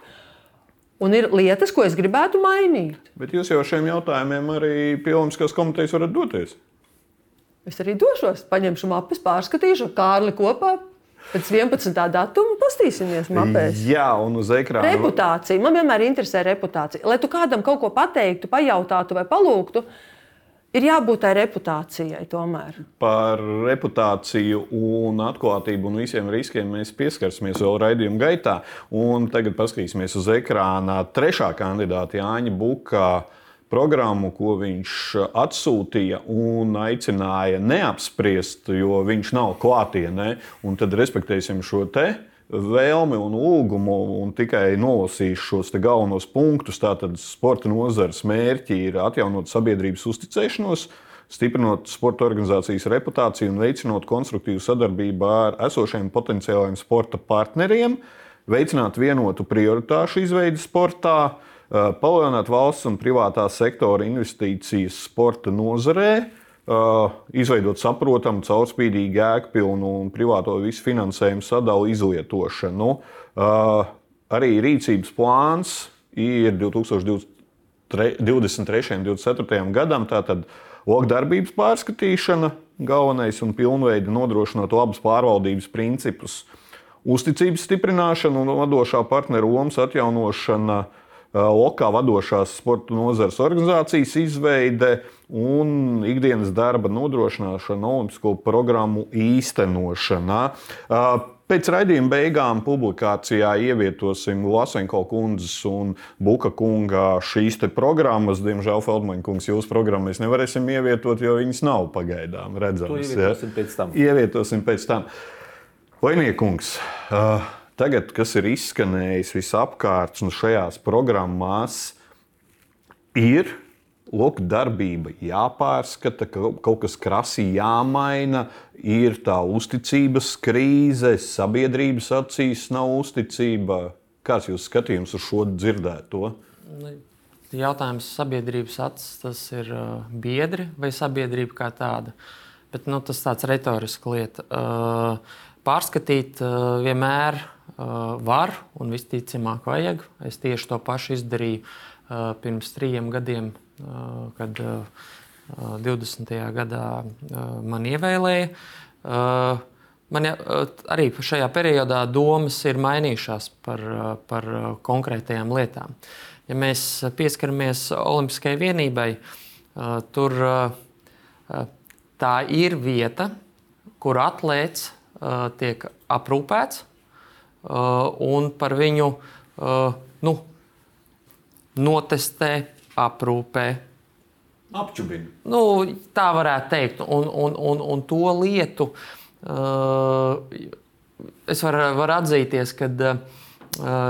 un ir lietas, ko es gribētu mainīt. Bet jūs jau šiem jautājumiem arī Olimpiskās komitejas varat doties. Es arī došos, paņemšu mapes, pārskatīšu ar Kārli kopā. Pēc 11. datuma pastīsimies mapēs. Jā, un uz ekrāna. Reputācija. Man vienmēr interesē reputācija. Lai tu kādam kaut ko pateiktu, pajautātu vai palūgtu, ir jābūt tai reputācijai tomēr. Par reputāciju, un atklātību un visiem riskiem mēs pieskarsimies vēl raidījuma gaitā. Un tagad paskatīsimies uz ekrāna trešā kandidāta Jāņa Buka programmu, ko viņš atsūtīja un aicināja neapspriest, jo viņš nav klātienē. Tad respektēsim šo te vēlmi un lūgumu, un tikai nolasīšu šos galvenos punktus. Tātad sporta nozares mērķi ir atjaunot sabiedrības uzticēšanos, stiprinot sporta organizācijas reputāciju un veicinot konstruktīvu sadarbību ar esošiem potenciāliem sporta partneriem, veicināt vienotu prioritāšu izveidi sportā, palielināt valsts un privātā sektora investīcijas sporta nozarē, eh, izveidot saprotamu, caurspīdīgu, jēgpilnu un privāto visu finansējumu sadalu izlietošanu. Eh, Arī rīcības plāns ir 2023. 23. un 24. gadam. Tātad lokdarbības pārskatīšana, galvenais un pilnveidi nodrošinot labas pārvaldības principus, uzticības stiprināšana un vadošā partneru lomas atjaunošana, lokā vadošās sporta nozares organizācijas izveide un ikdienas darba nodrošināšana, olimpisko programmu īstenošana. Pēc raidījuma beigām publikācijā ievietosim Lasenko kundzes un Buka kunga šīs programmas. Diemžēl Feldmaņa kungs, jūsu programmu mēs nevarēsim ievietot, jo viņas nav pagaidām redzamas. ievietosim pēc tam. Ievietosim pēc tam. Vainiekungs, uh, tagad, kas ir izskanējis visapkārt un šajās programmās, ir lūk, darbība jāpārskata, ka kaut kas krasi jāmaina, ir tā uzticības krīze, sabiedrības acīs nav uzticība. Kāds ir jūsu skatījums uz šo dzirdēto? Jautājums sabiedrības acis, tas ir uh, biedri vai sabiedrība kā tāda. Bet nu, tas tāds retorisks lieta. Uh, pārskatīt uh, vienmēr var un visticamāk vajag. Es tieši to pašu izdarīju uh, pirms trījiem gadiem, uh, kad uh, 20. gadā man ievēlēja. Man arī šajā periodā domas ir mainījušās par, par konkrētajām lietām. Ja mēs pieskaramies Olimpiskajai vienībai, tur tā ir vieta, kur atlēts tiek aprūpēts un par viņu uh, nu, notestē, aprūpē, Apčubini. Nu, tā varētu teikt. Un, un, un, un to lietu uh, es varu var atzīties, ka uh,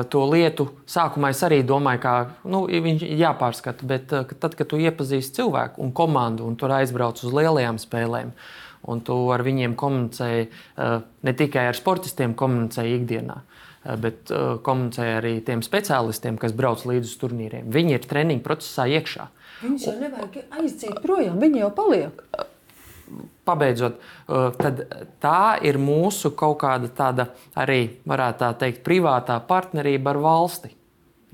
to lietu sākumā es arī domāju, ka nu, viņš ir jāpārskata. Bet uh, tad, kad tu iepazīsti cilvēku un komandu un tur aizbrauc uz lielajām spēlēm. Un tu ar viņiem komunicēji uh, ne tikai ar sportistiem, komunicēji ikdienā, uh, bet uh, komunicēji arī tiem speciālistiem, kas brauc līdz uz turnīriem. Viņi ir treniņu procesā iekšā. Viņus jau nevajag aizdzīt projām, viņi jau paliek. pabeidzot, tā ir mūsu kaut kāda tāda arī, varētu tā teikt, privātā partnerība ar valsti.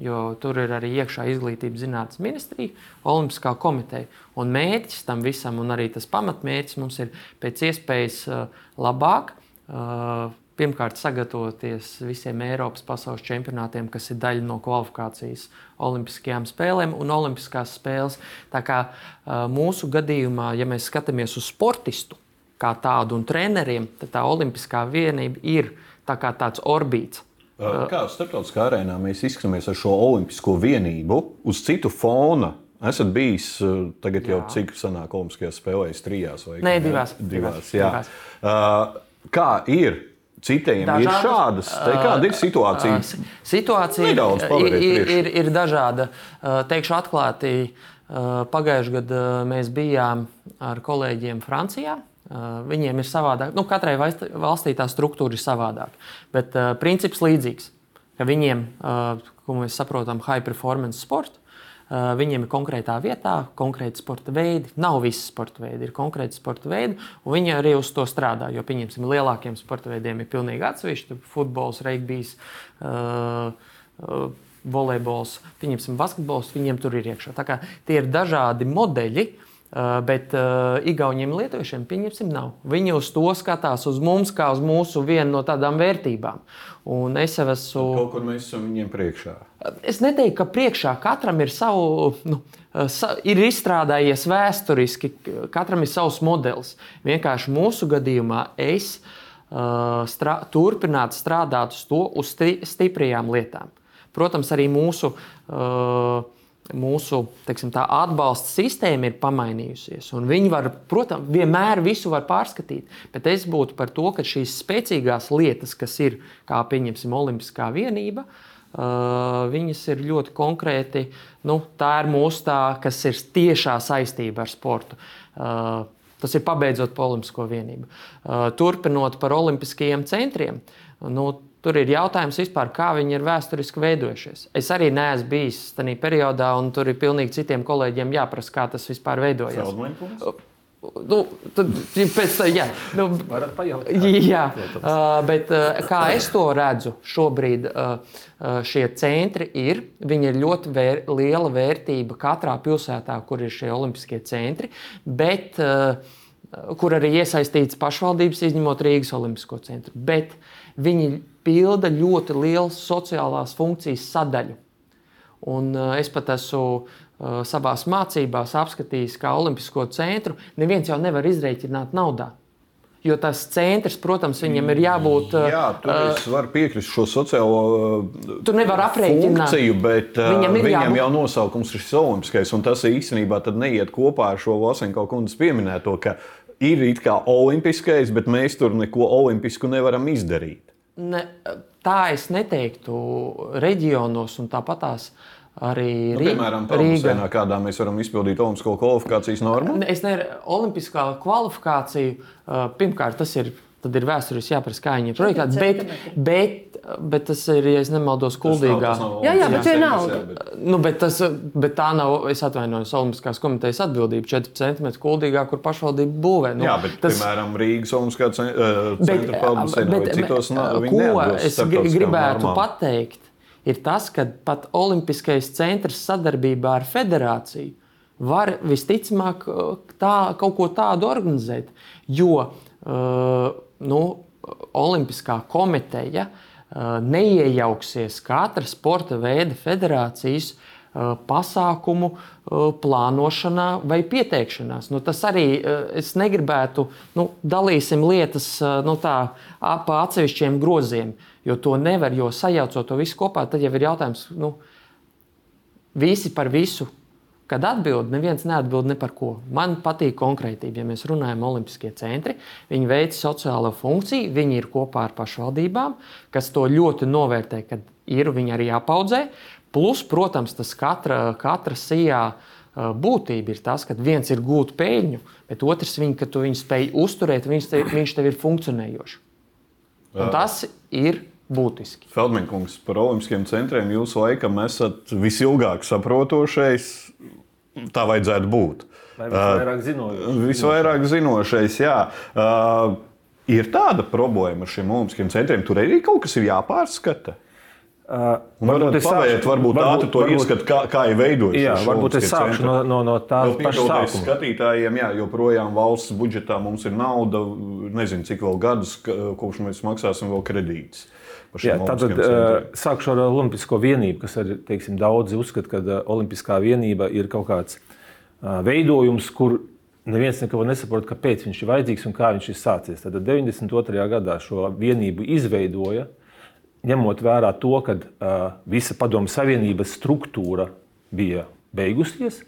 Jo tur ir arī iekšā izglītības zinātnes ministrija, Olimpiskā komiteja. Un mērķis tam visam, un arī tas pamatmērķis mums ir pēc iespējas uh, labāk. uh, Pirmkārt, sagatavoties visiem Eiropas pasaules čempionātiem, kas ir daļa no kvalifikācijas Olimpiskajām spēlēm un Olimpiskās spēles. Tā kā uh, mūsu gadījumā, ja mēs skatāmies uz sportistu kā tādu un treneriem, tad tā Olimpiskā vienība ir tā tāds orbīts. Kā starptautiskā arēnā mēs izskatāmies ar šo olimpisko vienību uz citu fona? Esat bijis tagad jau jā. cik senāk Olimpiskajās spēlēs, trijās vai Nē, divās. divās, divās divās. Kā ir? Citiem Dažādas, ir šādas. Te, kāda ir situācija? Situācija ir, ir, ir, ir dažāda. Teikšu atklāti, pagājušajā gadā mēs bijām ar kolēģiem Francijā. Viņiem ir savādāk. Nu, katrai valstī tā struktūra ir savādāka. Bet uh, princips līdzīgs. Viņiem, uh, ko mēs saprotam, high performance sports, uh, viņiem ir konkrētā vietā, konkrēti sporta veidi. Nav visi sporta veidi, ir konkrēti sporta veidi, un viņi arī uz to strādā. Jo, pieņemsim, lielākiem sporta veidiem ir pilnīgi atsevišķi - futbols, regbijs. Uh, uh, volejbols, pieņemsim, basketbols, viņiem tur ir iekšā. Kā tie ir dažādi modeļi, Uh, bet uh, Igauniem lietuviešiem, pieņemsim, nav. Viņi uz to skatās, uz mums, kā uz mūsu vienu no tādām vērtībām. Un es jau esmu. Kaut kur mēs esam viņiem priekšā. Es neteiktu, ka priekšā katram ir savu. Nu, sa, ir izstrādājies vēsturiski, katram ir savs modelis. Vienkārši mūsu gadījumā es uh, strā, turpinātu strādāt uz to, uz stri, stiprajām lietām. Protams, arī mūsu. Uh, mūsu teiksim, atbalsta sistēma ir pamainījusies. Viņi var, protams, vienmēr visu var pārskatīt, bet es būtu par to, ka šīs spēcīgās lietas, kas ir, kā pieņemsim, Olimpiskā vienība, uh, viņas ir ļoti konkrēti. Nu, tā ir mūsu tā, kas ir tiešā saistība ar sportu. Uh, tas ir pabeidzot Olimpisko vienību. Uh, turpinot par Olimpiskajiem centriem. Nu, Tur ir jautājums vispār, kā viņi ir vēsturiski veidojušies. Es arī neesmu bijis tajā periodā, un tur ir pilnīgi citiem kolēģiem jāprasa, kā tas vispār veidojās. Nu, tad, pēc tam, jā, nu, jā uh, bet uh, kā es to redzu, šobrīd uh, šie centri ir. Viņi ir ļoti vēr, liela vērtība katrā pilsētā, kur ir šie olimpiskie centri, bet kur arī iesaistīts pašvaldības, izņemot Rīgas Olimpisko centru. Bet viņi pilda ļoti lielu sociālās funkcijas sadaļu. Un, uh, es pat esmu uh, savā mācībās apskatījis, kā Olimpisko centru. Neviens jau nevar izrēķināt naudā. Jo tas centrs, protams, viņam ir jābūt. Uh, Jā, tur uh, es varu piekrist šo sociālo uh, funkciju, bet uh, viņam, viņam jābūt... jau nosaukums ir olimpiskais. Un tas īstenībā neiet kopā ar šo Vasenko kundzes pieminēto, ka ir it kā olimpiskais, bet mēs tur neko olimpisku nevaram izdarīt. Ne, tā es neteiktu reģionos un tāpatās. Arī nu, piemēram, Rīgā, kādā mēs varam izpildīt olimpisko kvalifikācijas normu? Es nevaru, olimpiskā kvalifikācija, pirmkārt, tas ir tad ir vēsturiski jāprasa, kā viņi ir projektēti. Bet, bet, bet tas ir, ja nemaldos, kuldīgā. Jā, jā, bet tā ir nauda. Nu, bet, tas, bet tā nav, es atvainojos, Olimpiskās komitejas atbildība 4 cm kuldīgā, kur pašvaldība būvē. Nu, jā, bet, tas, piemēram, Rīgas Olimpiskā centra paldies, bet, citos nav. Ko es gribētu normām. pateikt, ir tas, ka pat Olimpiskais centrs sadarbībā ar federāciju var visticamāk tā, kaut ko tādu organizēt. Jo uh, nu, Olimpiskā komiteja uh, neiejauksies katra sporta veida federācijas uh, pasākumu uh, plānošanā vai pieteikšanās. Nu, tas arī es negribētu nu, dalīsim lietas nu, tā, pa atsevišķiem groziem, jo to nevar, jo sajaucot to visu kopā, tad jau ir jautājums, nu, visi par visu Kad atbild, neviens neatbild ne par ko. Man patīk konkrētība. Ja mēs runājam par Olimpiskiem centriem, viņi veic sociālo funkciju, viņi ir kopā ar pašvaldībām, kas to ļoti novērtē, kad ir viņi arī apaudzē. Plus, protams, tas katra, katra sijā būtība ir tas, ka viens ir gūt peļņu, bet otrs, viņ, ka tu viņu spēj uzturēt, viņš tev, viņš tev ir funkcionējošs. Un tas ir būtiski. Feldmankungs, par Olimpiskiem centriem jūs laikam esat visilgāk saprotošais tā vajadzētu būt. Visvairāk zinošais. Visvairāk zinošais, jā. Uh, ir tāda problēma ar šiem olimpiskiem centriem. Tur arī kaut kas ir jāpārskata. Uh, varbūt es pavērt, varbūt, varbūt to ieskatu, kā, kā ir veidojis. Jā, varbūt es sākšu no, no, no tā paša sākuma. Skatītājiem, jā, joprojām valsts budžetā mums ir nauda, nezinu, cik vēl gadus, kopš mēs maksāsim vēl kredītus. Jā, tātad uh, sākšu ar Olimpisko vienību, kas ir teiksim, daudzi uzskata, ka uh, Olimpiskā vienība ir kaut kāds uh, veidojums, kur neviens neko nesaprot, kāpēc viņš ir vajadzīgs un kā viņš ir sācies. Tad 92. gadā šo vienību izveidoja ņemot vērā to, ka uh, visa padomu savienības struktūra bija beigusies,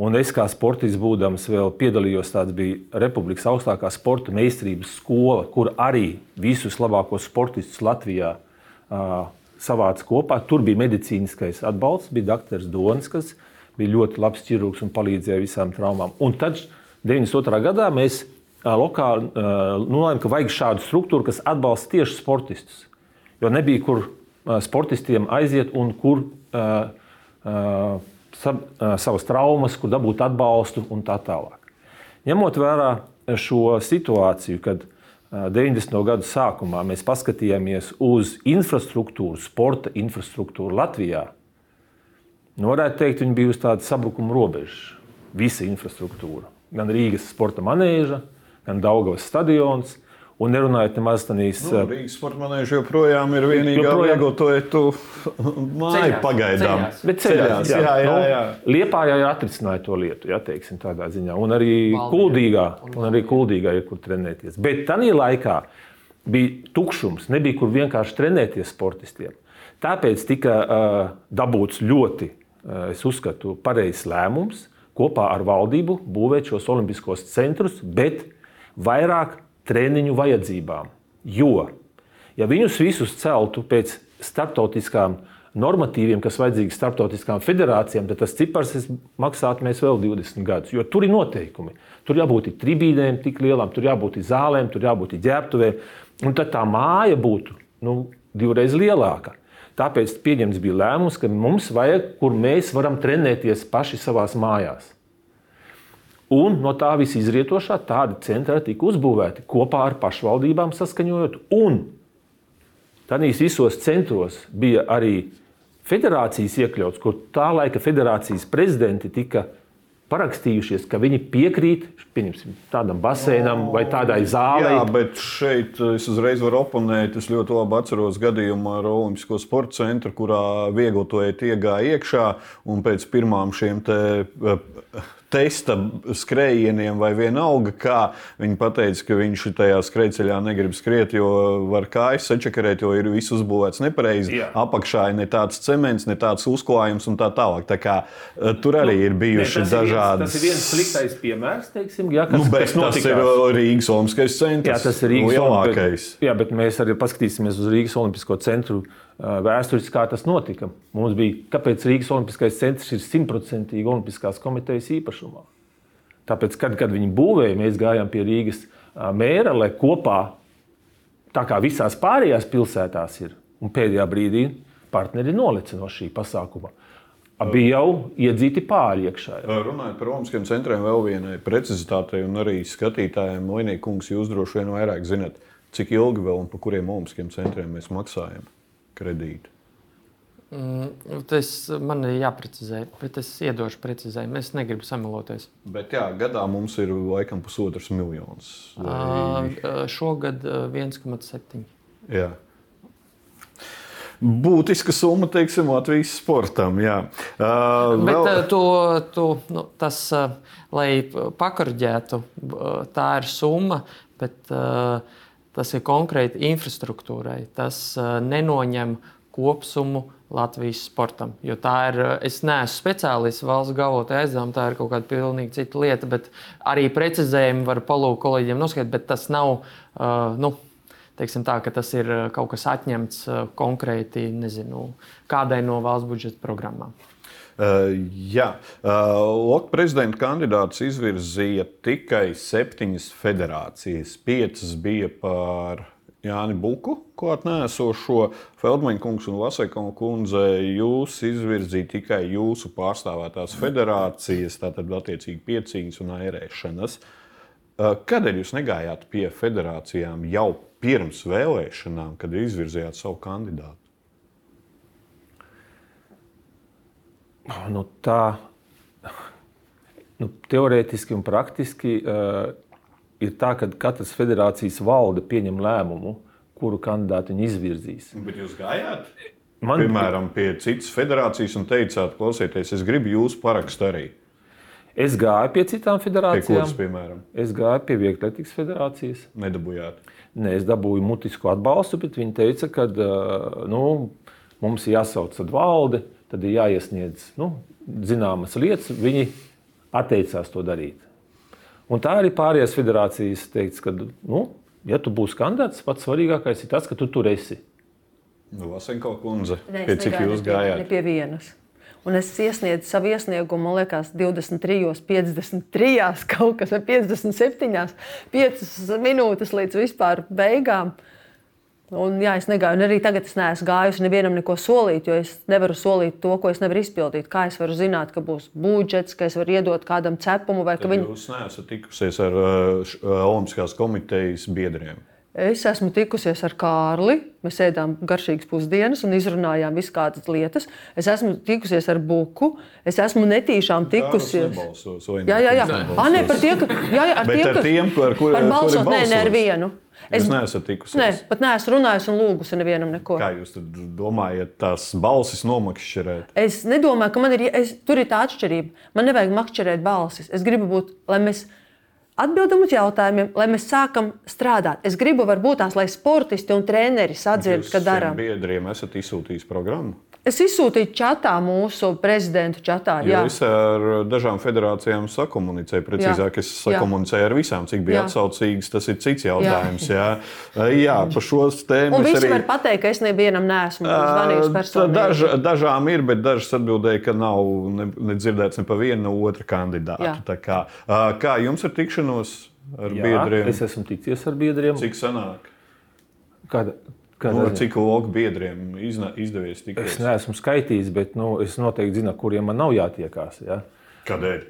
un es kā sportists būdams vēl piedalījos, tāds bija Republikas augstākā sporta meistarības skola, kur arī visus labākos sportistus Latvijā uh, savāca kopā. Tur bija medicīniskais atbalsts, bija doktors Donis, kas bija ļoti labs ķirurgs un palīdzēja visām traumām. Un tad 92. gadā mēs lokāli nolēmām, ka vajag šādu struktūru, kas atbalsta tieši sportistus. Jo nebija kur sportistiem aiziet un kur uh, uh, uh, savas traumas, kur dabūt atbalstu un tā tālāk. Ņemot vērā šo situāciju, kad 90. gadu sākumā mēs paskatījāmies uz infrastruktūru, sporta infrastruktūru Latvijā, nu, varētu teikt, viņa bija uz tādas sabrukuma robežas. Visa infrastruktūra, gan Rīgas sporta manēža, gan Daugavas stadions. Un nerunājot nemaz tādīs. Nu, Rīgas sporta manēža joprojām ir vienīgā joprojām... vieglotietu māja pagaidām. Ceļās. Bet ceļās, jā, jā, jā, jā. Nu, Liepā jau atrisināja to lietu, jā, teiksim, tādā ziņā. Un arī Valdīgā. kuldīgā, un arī kuldīgā ir kur trenēties. Bet tajā laikā bija tukšums, nebija kur vienkārši trenēties sportistiem. Tāpēc tika uh, dabūts ļoti, uh, es uzskatu, pareizs lēmums kopā ar valdību būvēt šos olimpiskos centrus, bet vairāk treniņu vajadzībām. Jo, ja viņus visus celtu pēc starptautiskām normatīviem, kas vajadzīgi starptautiskām federācijām, tad tas cipars maksātu mēs vēl 20 gadus. Jo tur ir noteikumi. Tur jābūt tribīnēm tik lielām, tur jābūt zālēm, tur jābūt ģērbtuvēm. Un tad tā māja būtu nu, divreiz lielāka. Tāpēc pieņemts bija lēmums, ka mums vajag, kur mēs varam trenēties paši savā mājās. Un no tā visa izrietošā tādi centri tika uzbūvēti kopā ar pašvaldībām, saskaņojot. Un tādīs visos centros bija arī federācijas iekļauts, kur tā laika federācijas prezidenti tika parakstījušies, ka viņi piekrīt tādam baseinam vai tādai zālei. Jā, bet šeit es uzreiz varu oponēt. Es ļoti labi atceros gadījumu ar Olimpisko sporta centru, kurā vieglotojiet iegāja iekšā un pēc pirmām šiem te testa skrējieniem vai vienalga, kā viņi teica, ka viņš tajā skrejceļā negrib skriet, jo var kājas sačakarēt, jo ir viss uzbūvēts nepareizi. Jā. Apakšā ir ne tāds cements, ne tāds uzklājums un tā tālāk. Tā kā, uh, tur arī nu, ir bijuši ne, dažādi. Tas ir viens sliktais piemērs, teiksim, jā, kas, nu, bet, tas ir Rīgas Olimpiskais centrs. Jā, tas ir Rīgas lielākais. Jā, bet mēs arī paskatīsimies uz Rīgas Olimpisko centru vēsturiski, kā tas notika. Mums bija, kāpēc Rīgas Olimpiskais centrs ir simtprocentīgi Olimpiskās komitejas īpašumā. Tāpēc, kad, kad viņi būvēja, mēs gājām pie Rīgas mēra, lai kopā, tā kā visās pārējās pilsētās ir, un pēdējā brīdī partneri nolica no šī pasākuma. Bija jau iedzīti pāri iekšā. Runājot par Romaskiem centriem, vēl vienai precizitātei un arī skatītājiem, Linīkungs, jūs droši vien vairāk zinat, cik ilgi vēl un par kuriem Romaskiem centriem mēs maksājam kredītu? Mm, tas man ir jāprecizē, bet es iedošu precizējumu. Es negribu samaloties. Bet jā, gadā mums ir laikam pusotrs miljons. Vai... Uh, šogad 1,7. Jā. Būtiska summa, teiksim, Latvijas sportam. Jā. Uh, Bet vēl... to, to, nu, tas, lai pakarģētu, tā ir summa, bet uh, tas ir konkrēti infrastruktūrai. Tas uh, nenoņem kopsumu Latvijas sportam. Jo tā ir, es neesmu speciālists valsts galvotāja aizdevuma, tā ir kaut kāda pilnīgi cita lieta, bet arī precizējumi var palūgt kolēģiem noskaidrot, bet tas nav. Uh, nu, Teiksim tā, ka tas ir kaut kas atņemts konkrēti nezinu, kādai no valsts budžeta programmām. Uh, jā, uh, Loka prezidenta kandidāts izvirzīja tikai septiņas federācijas. Piecas bija par Jāni Buku, klāt nēsošo Feldmaņa kungs un Lasēkona kundze. Jūs izvirzījāt tikai jūsu pārstāvētās federācijas, tātad attiecīgi piecīņas un airēšanas. Uh, kādēļ jūs negājāt pie federācijām jau pirms vēlēšanām, kad izvirzījāt savu kandidātu? Nu, tā nu, teorētiski un praktiski uh, ir tā, ka katras federācijas valde pieņem lēmumu, kuru kandidātu viņi izvirzīs. Bet jūs gājāt? Man... Piemēram, pie citas federācijas un teicāt, klausieties, es gribu jūsu parakstu arī. Es gāju pie citām Pie federācijām. kuras, piemēram, Es gāju pie Vieglatlētikas federācijas. nedabūjāt? Nē, es dabūju mutisku atbalstu, bet viņi teica, ka uh, nu, mums jāsauc valde, tad ir jāiesniedz nu, zināmas lietas. Viņi atteicās to darīt. Un tā arī pārējās federācijas teica, ka, nu, ja tu būsi kandidāts, pats svarīgākais ir tas, ka tu tur esi. Nu, Vasenko kundze, Nē, pie cik jūs ne pie- Ne gājāt? pie vienas. Un es iesniedzu savu iesniegumu, man liekas, 23, 53, kaut kas, vai 57, 5 minūtes līdz vispār beigām. Un, jā, es negāju, un arī tagad es neesmu gājusi nevienam neko solīt, jo es nevaru solīt to, ko es nevaru izpildīt. Kā es varu zināt, ka būs budžets, ka es varu iedot kādam cepumu, vai ka viņi. Jūs neesat tikusies ar uh, Olimpiskās komitejas biedriem. Es esmu tikusies ar Kārli. Mēs ēdām garšīgas pusdienas un izrunājām visas kādas lietas. Es esmu tikusies ar Buku. Es esmu netīšām tikusies. Jā, jā, jā. nebalsos. Ah, ne, par tie, ka, jā, jā, ar Bet tiem, ar tiem, par kur- par kuri balsot, nē, nē, ar vienu. Es neesat tikusies. nē, pat neesmu runājusi un lūgusi nevienam neko. Kā jūs domājat, tās balsis nomakšķerēt? Es nedomāju, ka man ir, es, tur ir tā atšķirība. Man nevajag makšķerēt balsis. Es gribu būt, lai mēs atbildam uz jautājumiem, lai mēs sākam strādāt. Es gribu, varbūt tās, lai sportisti un treneri sadzird, ka darām. biedriem esat izsūtījis programmu. Es izsūtīju čatā mūsu prezidentu čatā. Jo Jā. es ar dažām federācijām sakomunicēju. Precīzāk, es Jā. sakomunicēju ar visām, cik bija Jā. atsaucīgas. Tas ir cits jautājums. Jā, jā par šo tēmu Un es visi arī. var pateikt, ka es nevienam neesmu zvanījis personīgi. Daž, dažām ir, bet dažas atbildēja, ka nav ne, ne dzirdēts ne pa vienu, ne otru kandidātu. Jā. Tā Kā, kā jums ir tikšanos ar Jā, biedriem? es esmu ticies ar biedriem. Cik sanāk? Kāda Nu, ar cik loku biedriem izna, izdevies Es tikties? neesmu skaitījis, bet nu, es noteikti zinu, kuriem man nav jātiekās. Ja? Kādēļ?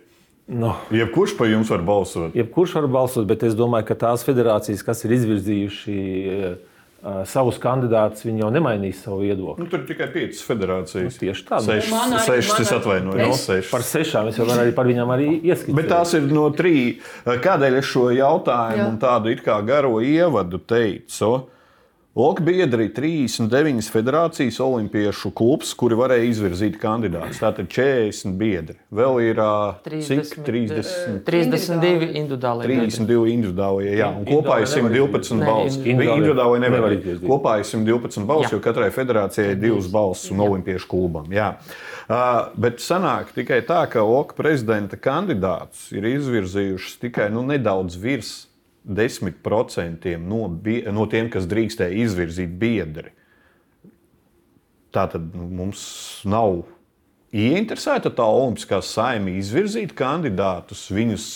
Nu, Jebkurš par jums var balsot. jebkurš var balsot, bet es domāju, ka tās federācijas, kas ir izvirzījuši uh, savus kandidātus, viņi jau nemainīs savu viedokli. Nu, tur ir tikai piecas federācijas. Tieši tā. Sešas, Man arī- sešas man es arī- atvainojos. Es- sešas. Par sešām es jau varu arī par viņām arī ieskicēt. Bet tās ir no trīs. Kādēļ es šo jautājumu Jā. un tādu it kā garo ievadu teicu? Loka biedri ir 39 federācijas olimpiešu klubs, kuri varēja izvirzīt kandidātus. Tātad 40 biedri. Vēl ir ā, cik 30. 32 individuāli. 32 individuālie, jā, un kopā ir 112 Nē, balss. individuāli Individuāli nevar izvirzīt. Kopā ir 112 balss, jo katrai federācijai ir divas balss un olimpiešu klubam. Jā. Uh, bet sanāk tikai tā, ka OKA prezidenta kandidāts ir izvirzījušas tikai nu, nedaudz virs 10% no, no tiem, kas drīkstēja izvirzīt biedri. Tā tad nu, mums nav ieinteresēta tā Olimpiskā saima izvirzīt kandidātus, viņus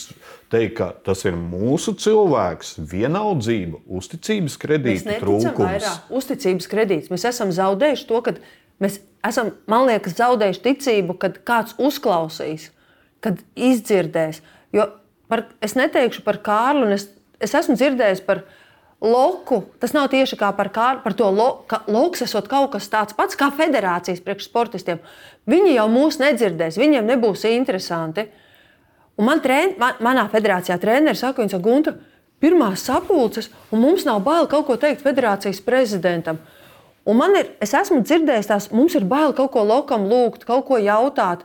teikt, ka tas ir mūsu cilvēks, vienaldzība, uzticības kredīta trūkums. uzticības kredītus. Mēs esam zaudējuši to, ka mēs esam, man liekas, zaudējuši ticību, kad kāds uzklausīs, kad izdzirdēs. Jo par, es neteikšu par Kārlu, un es, es esmu dzirdējis par Loku. Tas nav tieši kā par, Kārlu, par to, lo, ka Loks esot kaut kas tāds pats kā federācijas priekšsportistiem. Viņi jau mūs nedzirdēs, viņiem nebūs interesanti. Un man trēn, man, manā federācijā treneris saka, viņš saka, Gunta, pirmās sapulces, un mums nav bail kaut ko teikt federācijas prezidentam. Un man ir, es esmu dzirdējis tās, mums ir bail kaut ko lokam lūgt, kaut ko jautāt.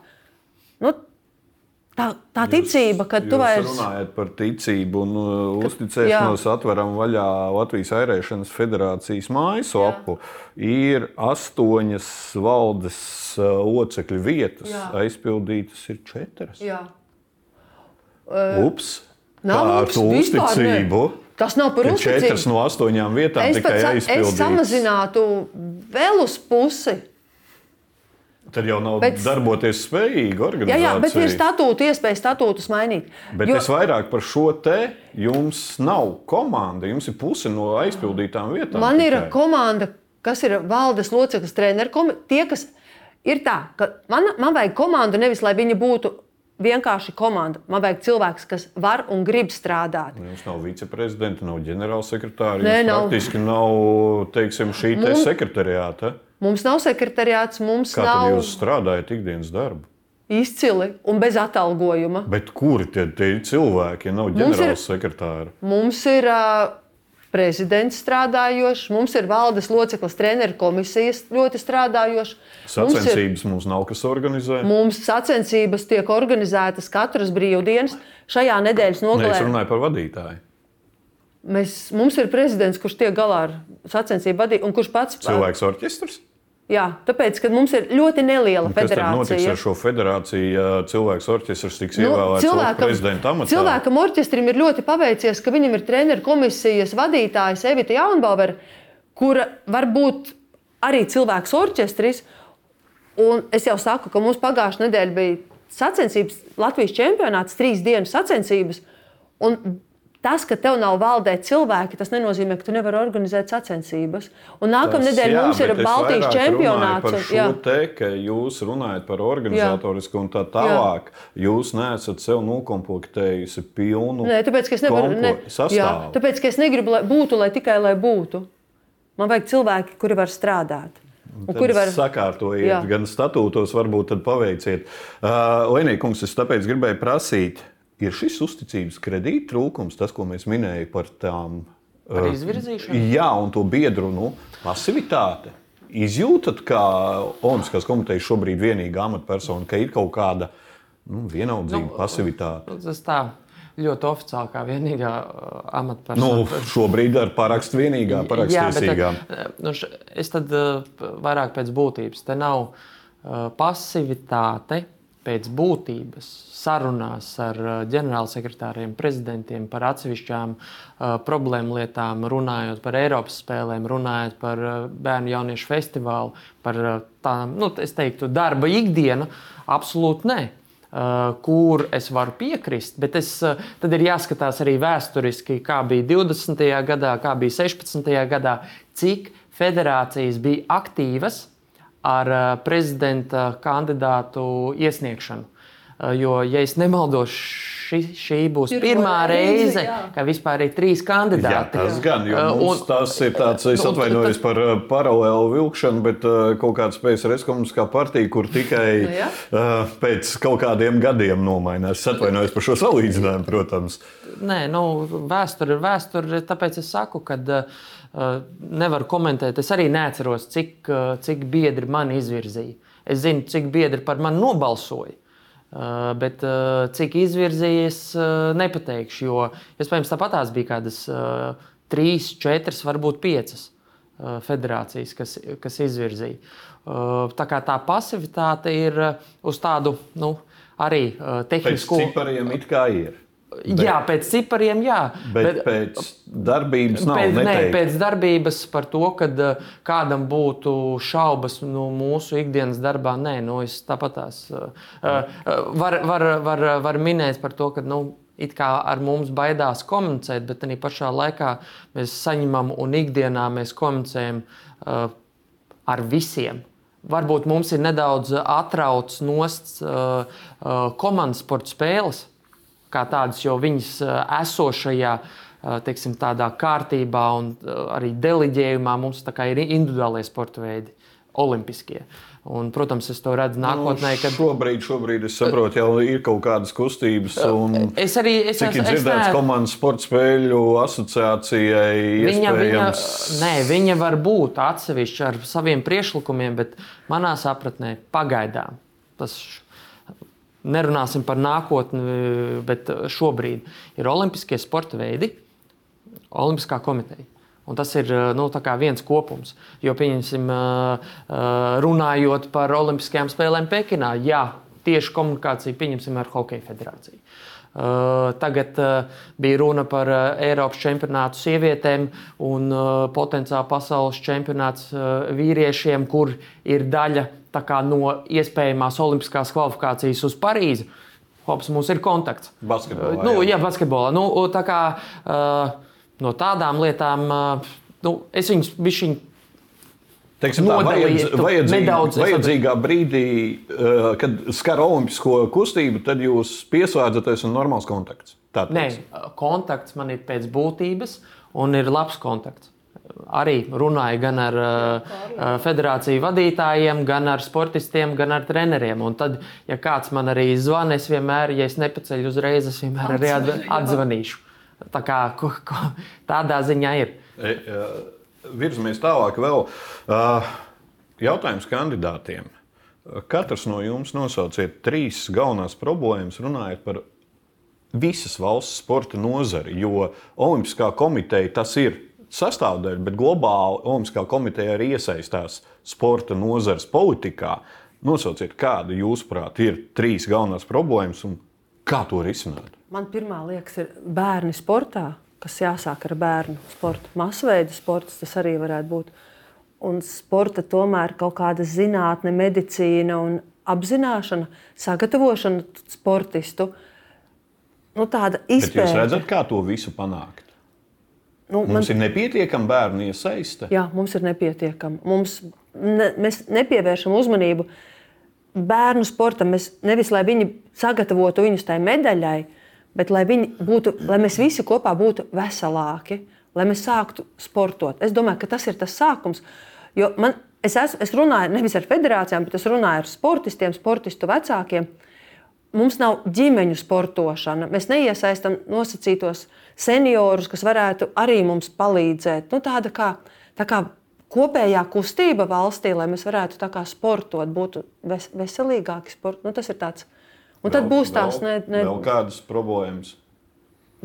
Tā, tā ticība, ka tu Jūs vairs. runājat par ticību un uh, uzticēšanos, atveram vaļā Latvijas airēšanas federācijas mājaslapu. Ir astoņas valdes uh, locekļu vietas, Jā. aizpildītas ir četras. Jā. Ups! Nav ups, to vispār uzticību? Tas nav par Ka četras uzticību. no astoņām vietām Es tikai sa- es aizpildītas. samazinātu vēl uz pusi. Tad jau nav Bet- darboties spējīga Jā, organizācija. jā, bet ir statūti, iespēja statūtus mainīt. Bet jo... es vairāk par šo te jums nav komanda. Jums ir puse no aizpildītām vietām. Man ir tikai. komanda, kas ir valdes loceklis, treneris. Tie, kas ir tā, ka man, man vajag komandu nevis, lai viņi būtu vienkārši komanda. Man vajag cilvēks, kas var un grib strādāt. Jums nav viceprezidenta, nav ģenerālsekretāra. Nē, nav. praktiski nav teiksim, šī Mums- sekretariāta. Mums nav sekretariāts, mums Kā nav tad jūs strādājat ikdienas darbu? izcili un bez atalgojuma. Bet kuri tie, tie cilvēki, ja nav Mums ir-? Mums ir prezidents strādājošs, mums ir valdes loceklis, treneru komisijas ļoti strādājošs. Mums ir- Sacensības mums nav kas organizē. Mums sacensības tiek organizētas katras brīvdienas. Šajā nedēļas nogalē es runāju par vadītāju. mēs, mums ir prezidents, kurš tiek galā ar sacensību vadību un kurš pats Cilvēks orķestrs. Jā, tāpēc, ka mums ir ļoti neliela Kas tad notiks federācija. ar šo federāciju, ja cilvēks orķestrs tiks ievēlēts nu, prezidenta amatā? cilvēkam orķestrim ir ļoti paveicies, ka viņam ir treneru komisijas vadītājs Evita Jaunbauer, kura var būt arī cilvēks orķestris. Un es jau saku, ka mums pagājušā nedēļa bija sacensības, Latvijas čempionāts, trīs dienas sacensības. Un tas, ka tev nav valdē cilvēki, tas nenozīmē, ka tu nevari organizēt sacensības. Un nākamā nedēļa jā, mums ir Baltijas čempionāts. un- jā. te, ka jūs runājat par organizatorisku un tā tālāk. Jūs neesat sev nokomplektējusi pilnu Nē, tāpēc, ka es nevaru ne, sastāvu. tāpēc, ka es negribu, lai būtu lai tikai lai būtu. Man vajag cilvēki, kuri var strādāt. Kuri var sakārtojiet, Jā. gan statūtos, varbūt tad paveiciet. Uh, Lenīkungs, es tāpēc gribēju prasīt, ir šis uzticības kredīta trūkums, tas, ko mēs minējām par tām Par uh, izvirzīšanu? Jā, un to biedru nu, pasivitāti. Izjūtat, kā Olimpiskās komitejas šobrīd vienīgā amatpersona, ka ir kaut kāda nu, vienaldzība, Nu, pasivitāte. Nu, Tas tā ļoti oficiāli, kā vienīgā uh, amatpersona. Nu, šobrīd ar parakstu vienīgā, bet, uh, nu, es tad vairāk pēc būtības. Te nav pasivitāte pēc būtības sarunās ar uh, ģenerālsekretāriem, prezidentiem par atsevišķām uh, problēmu lietām, runājot par Eiropas spēlēm, runājot par uh, bērnu jauniešu festivālu, par uh, tādām, nu, es teiktu, darba ikdienu. Absolūti nē. Uh, kur es varu piekrist, bet es, uh, tad ir jāskatās arī vēsturiski, kā bija 20. gadā, kā bija 16. gadā, cik federācijas bija aktīvas ar uh, prezidenta kandidātu iesniegšanu. Uh, Jo, ja es nemaldos, ši, šī būs pirmā reizi, reize, jā. ka vispār ir trīs Jā, kandidāti. tas gan, jo mums un- tas ir tāds, es nu, atvainojos par paralēlu vilkšanu, bet kaut kāda spējas komunistiskā partija, kur tikai Nu, jā. uh, pēc kaut kādiem gadiem nomainās. Es atvainojos par šo salīdzinājumu, protams. Nē, nu, vēsture ir vēsture. Tāpēc es saku, ka uh, nevaru komentēt. Es arī neatceros, cik, uh, cik biedri mani izvirzīja. Es zinu, cik biedri par mani nobalsoja. Uh, bet cik izvirzīja, es uh, nepateikšu. Jo iespējams tāpatās bija kādas trīs, četras, varbūt piecas federācijas, kas, kas izvirzīja. Tā kā tā pasivitāte ir uz tādu nu, arī uh, Pēc tehnisku. cipariem it kā ir. Jā, pēc cipariem, jā. Bet, bet pēc darbības nav. Pēc, nē, pēc darbības par to, ka uh, kādam būtu šaubas no mūsu ikdienas darbā, nē, nu, es tāpat tās uh, uh, var, var, var, var minēt par to, ka nu, it kā ar mums baidās komunicēt, bet arī pašā laikā mēs saņemam un ikdienā mēs komunicējam uh, ar visiem. Varbūt mums ir nedaudz atrauts nost uh, uh, komandas sporta spēles kā tādas, jo viņas uh, esošajā uh, teiksim, kārtībā un uh, arī deliģējumā mums ir individuālie sporta veidi, olimpiskie. Un, protams, es to redzu nākotnē, Nu, kad Šobrīd, šobrīd es saprotu, jau ir kaut kādas kustības. Es arī es Cik es- dzirdēts, neesmu- komandas sporta spēļu asociācijai Viņa, viņa, iespējams. nē, viņa var būt atsevišķa ar saviem priekšlikumiem, bet manā sapratnē pagaidām tas nerunāsim par nākotni, bet šobrīd ir olimpiskie sporta veidi, Olimpiskā komiteja. Un tas ir nu, viens kopums. Jo, pieņemsim, runājot par Olimpiskajām spēlēm Pekinā, jā, tieši komunikācija pieņemsim ar Hokeja federāciju. Tagad bija runa par Eiropas čempionātu sievietēm un potenciāli pasaules čempionāts vīriešiem, kur ir daļa kā, no iespējamās olimpiskās kvalifikācijas uz Parīzi. Hops, mums ir kontakts. Basketbolā, Uh, nu, jā. jā, basketbolā. Nu, tā kā, uh, no tādām lietām uh, nu, es viņus bišķiņu Teiksim, tā, vajadz, vajadzīg, nedaudz, vajadzīgā brīdī, uh, kad skar olimpisko kustību, tad jūs pieslēdzaties un normāls kontakts. Nē, kontakts man ir pēc būtības, un ir labs kontakts. Arī runāju gan ar uh, federāciju vadītājiem, gan ar sportistiem, gan ar treneriem. Un tad, ja kāds man arī zvana, es vienmēr, ja es nepaceļu uzreiz, es vienmēr arī atz- atzvanīšu. Tā kā, ko, ko, tādā ziņā ir. E, e, virzamies tālāk. Vēl. Jautājums kandidātiem. Katrs no jums nosauciet trīs galvenās problēmas, runājot par visas valsts sporta nozari. Jo Olimpiskā komiteja tas ir sastāvdaļa, bet globāli Olimpiskā komiteja arī iesaistās sporta nozares politikā. Nosauciet, kāda jūsuprāt ir trīs galvenās problēmas un kā to risināt? Man pirmā liekas, ir bērni sportā, kas jāsāk ar bērnu sportu. Masveida sports tas arī varētu būt. Un sporta tomēr kaut kāda zinātne, medicīna un apzināšana, sagatavošana sportistu. Nu, tāda izpēte. Jūs redzat, kā to visu panākt? Nu, mums man... ir nepietiekama bērnu iesaiste. Jā, mums ir nepietiekama. Mums, ne, mēs nepievēršam uzmanību bērnu sportam. Mēs nevis lai viņi sagatavotu viņus tai medaļai, bet lai, būtu, lai mēs visi kopā būtu veselāki, lai mēs sāktu sportot. Es domāju, ka tas ir tas sākums. Jo man, es, esmu, es runāju nevis ar federācijām, bet es runāju ar sportistiem, sportistu vecākiem. Mums nav ģimeņu sportošana. Mēs neiesaistām nosacītos seniorus, kas varētu arī mums palīdzēt. Nu, tāda kā, tā kā kopējā kustība valstī, lai mēs varētu sportot, būtu ves, veselīgāki sporti. Nu, tas ir tāds. Un vēl, tad būs tās ne, ne... vēl kādas problēmas.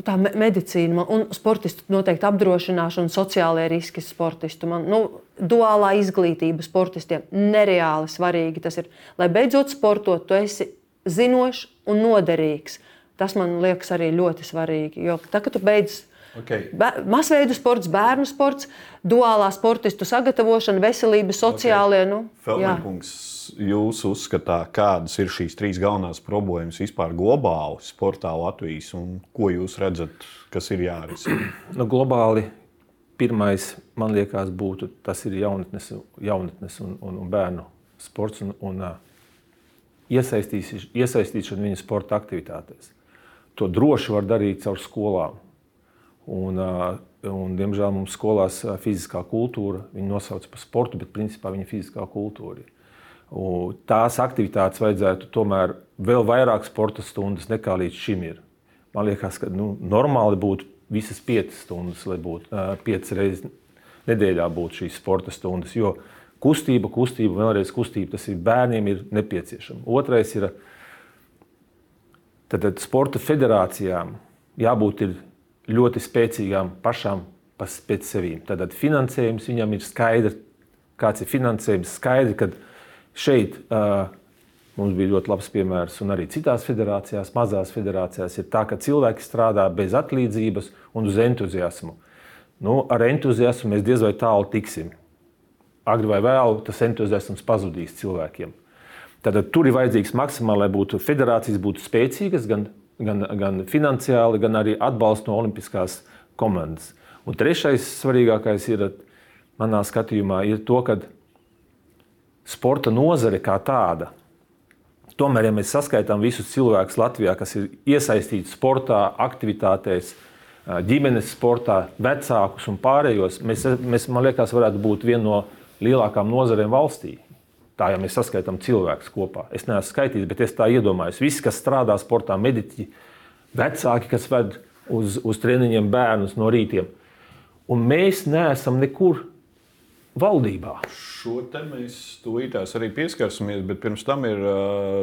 Tā me medicīna un sportistu noteikti apdrošināšana, sociālajie riski sportistu. Man, nu, duālā izglītība sportistiem nereāli svarīgi. Tas ir, lai beidzot sportot, tu esi zinošs un noderīgs. Tas man liekas arī ļoti svarīgi. Jo tad, kad tu beidz okay. masveidu sports, bērnu sports, duālā sportistu sagatavošana, veselība, sociālie. Okay. Nu, Felmenkungs, jūs uzskatāt, kādas ir šīs trīs galvenās problēmas vispār globāli sportā Latvijas un ko jūs redzat, kas ir jārisina? Nu, globāli pirmais, man liekas, būtu tas ir jaunatnes, jaunatnes un, un, un bērnu sports. Un, un, iesaistīšanu viņu sporta aktivitātēs. To droši var darīt caur skolām. Un, un, diemžēl mums skolās fiziskā kultūra, viņi nosauc par sportu, bet principā viņa ir fiziskā kultūra. Un tās aktivitātes vajadzētu tomēr vēl vairāk sporta stundas nekā līdz šim ir. Man liekas, ka nu, normāli būtu visas piecas stundas, lai būtu piecas reizes nedēļā būtu šīs sporta stundas. Jo Kustība, kustība, vēlreiz kustība. Tas ir bērniem ir nepieciešama. Otrais ir, tad, tad sporta federācijām jābūt ļoti spēcīgām pašām pēc sevīm. Tad finansējums viņam ir skaidrs, kāds ir finansējums. Skaidri, ka šeit uh, mums bija ļoti labs piemērs, un arī citās federācijās, mazās federācijās, ir tā, ka cilvēki strādā bez atlīdzības un uz entuziasmu. Nu, ar entuziasmu mēs diez vai tālu tiksim agri vai vēlu tas entuziasms pazudīs cilvēkiem. Tad tur ir vajadzīgs maksimāli, lai būtu federācijas būtu spēcīgas, gan, gan, gan finansiāli, gan arī atbalsts no Olimpiskās komandas. Un trešais svarīgākais ir, manā skatījumā, ir to, ka sporta nozare kā tāda. Tomēr, ja mēs saskaitām visus cilvēkus Latvijā, kas ir iesaistīti sportā, aktivitātēs, ģimenes sportā, vecākus un pārējos, mēs, mēs man liekas, varētu būt viena no lielākām nozarēm valstī. Tā jau mēs saskaitām cilvēkus kopā. Es neesmu skaitījis, bet es tā iedomājos. Visi, kas strādā sportā, mediķi, vecāki, kas ved uz, uz treniņiem bērnus no rītiem. Un mēs neesam nekur valdībā. Šo te mēs tūlītās arī pieskarsimies, bet pirms tam ir uh,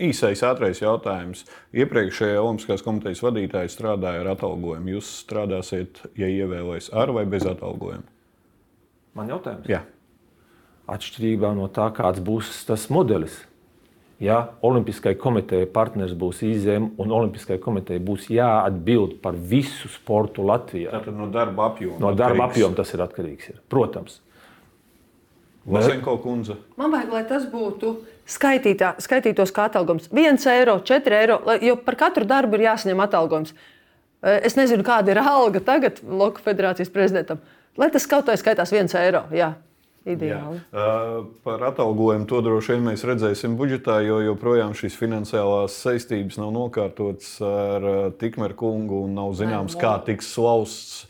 īsais, ātrais jautājums. Iepriekšējā Olimpiskās komitejas vadītāja strādāja ar atalgojumu. Jūs strādāsiet, ja ievēlēs ar vai bez atalgojuma? Man jautājums? Jā atšķirībā no tā, kāds būs tas modelis. Ja Olimpiskajai komitejai partners būs IZM un Olimpiskajai komitejai būs jāatbild par visu sportu Latvijā. Tātad no darba apjoma. No darba apjoma tas ir atkarīgs. Ir. Protams. Lasenko kundze. Man vajag, lai tas būtu skaitītā, skaitītos kā atalgojums. 1 eiro, 4 eiro, jo par katru darbu ir jāsaņem atalgojums. Es nezinu, kāda ir alga tagad Loka federācijas prezidentam. Lai tas kaut kā skaitās 1 eiro. Jā. Ideāli. Jā. Par atalgojumu to droši vien mēs redzēsim budžetā, jo joprojām šīs finansiālās saistības nav nokārtotas ar Tikmeru kungu un nav zināms, kā tiks slausts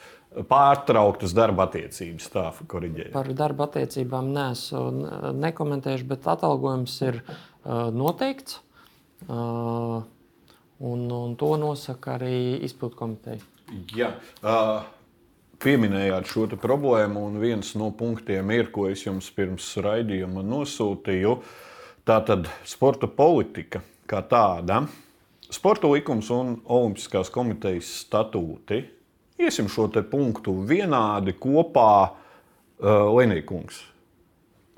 pārtrauktas darba attiecības. Tā korģēja. Par darba attiecībām nesu nekomentējuši, bet atalgojums ir uh, noteikts. Uh, Un, un to nosaka arī izpildu komiteja. Jā. Uh, pieminējāt šo problēmu, un viens no punktiem ir, ko es jums pirms raidījuma nosūtīju. Tā tad sporta politika kā tāda, sporta likums un Olimpiskās komitejas statūti. Iesim šo punktu vienādi kopā, uh, Lenīkungs.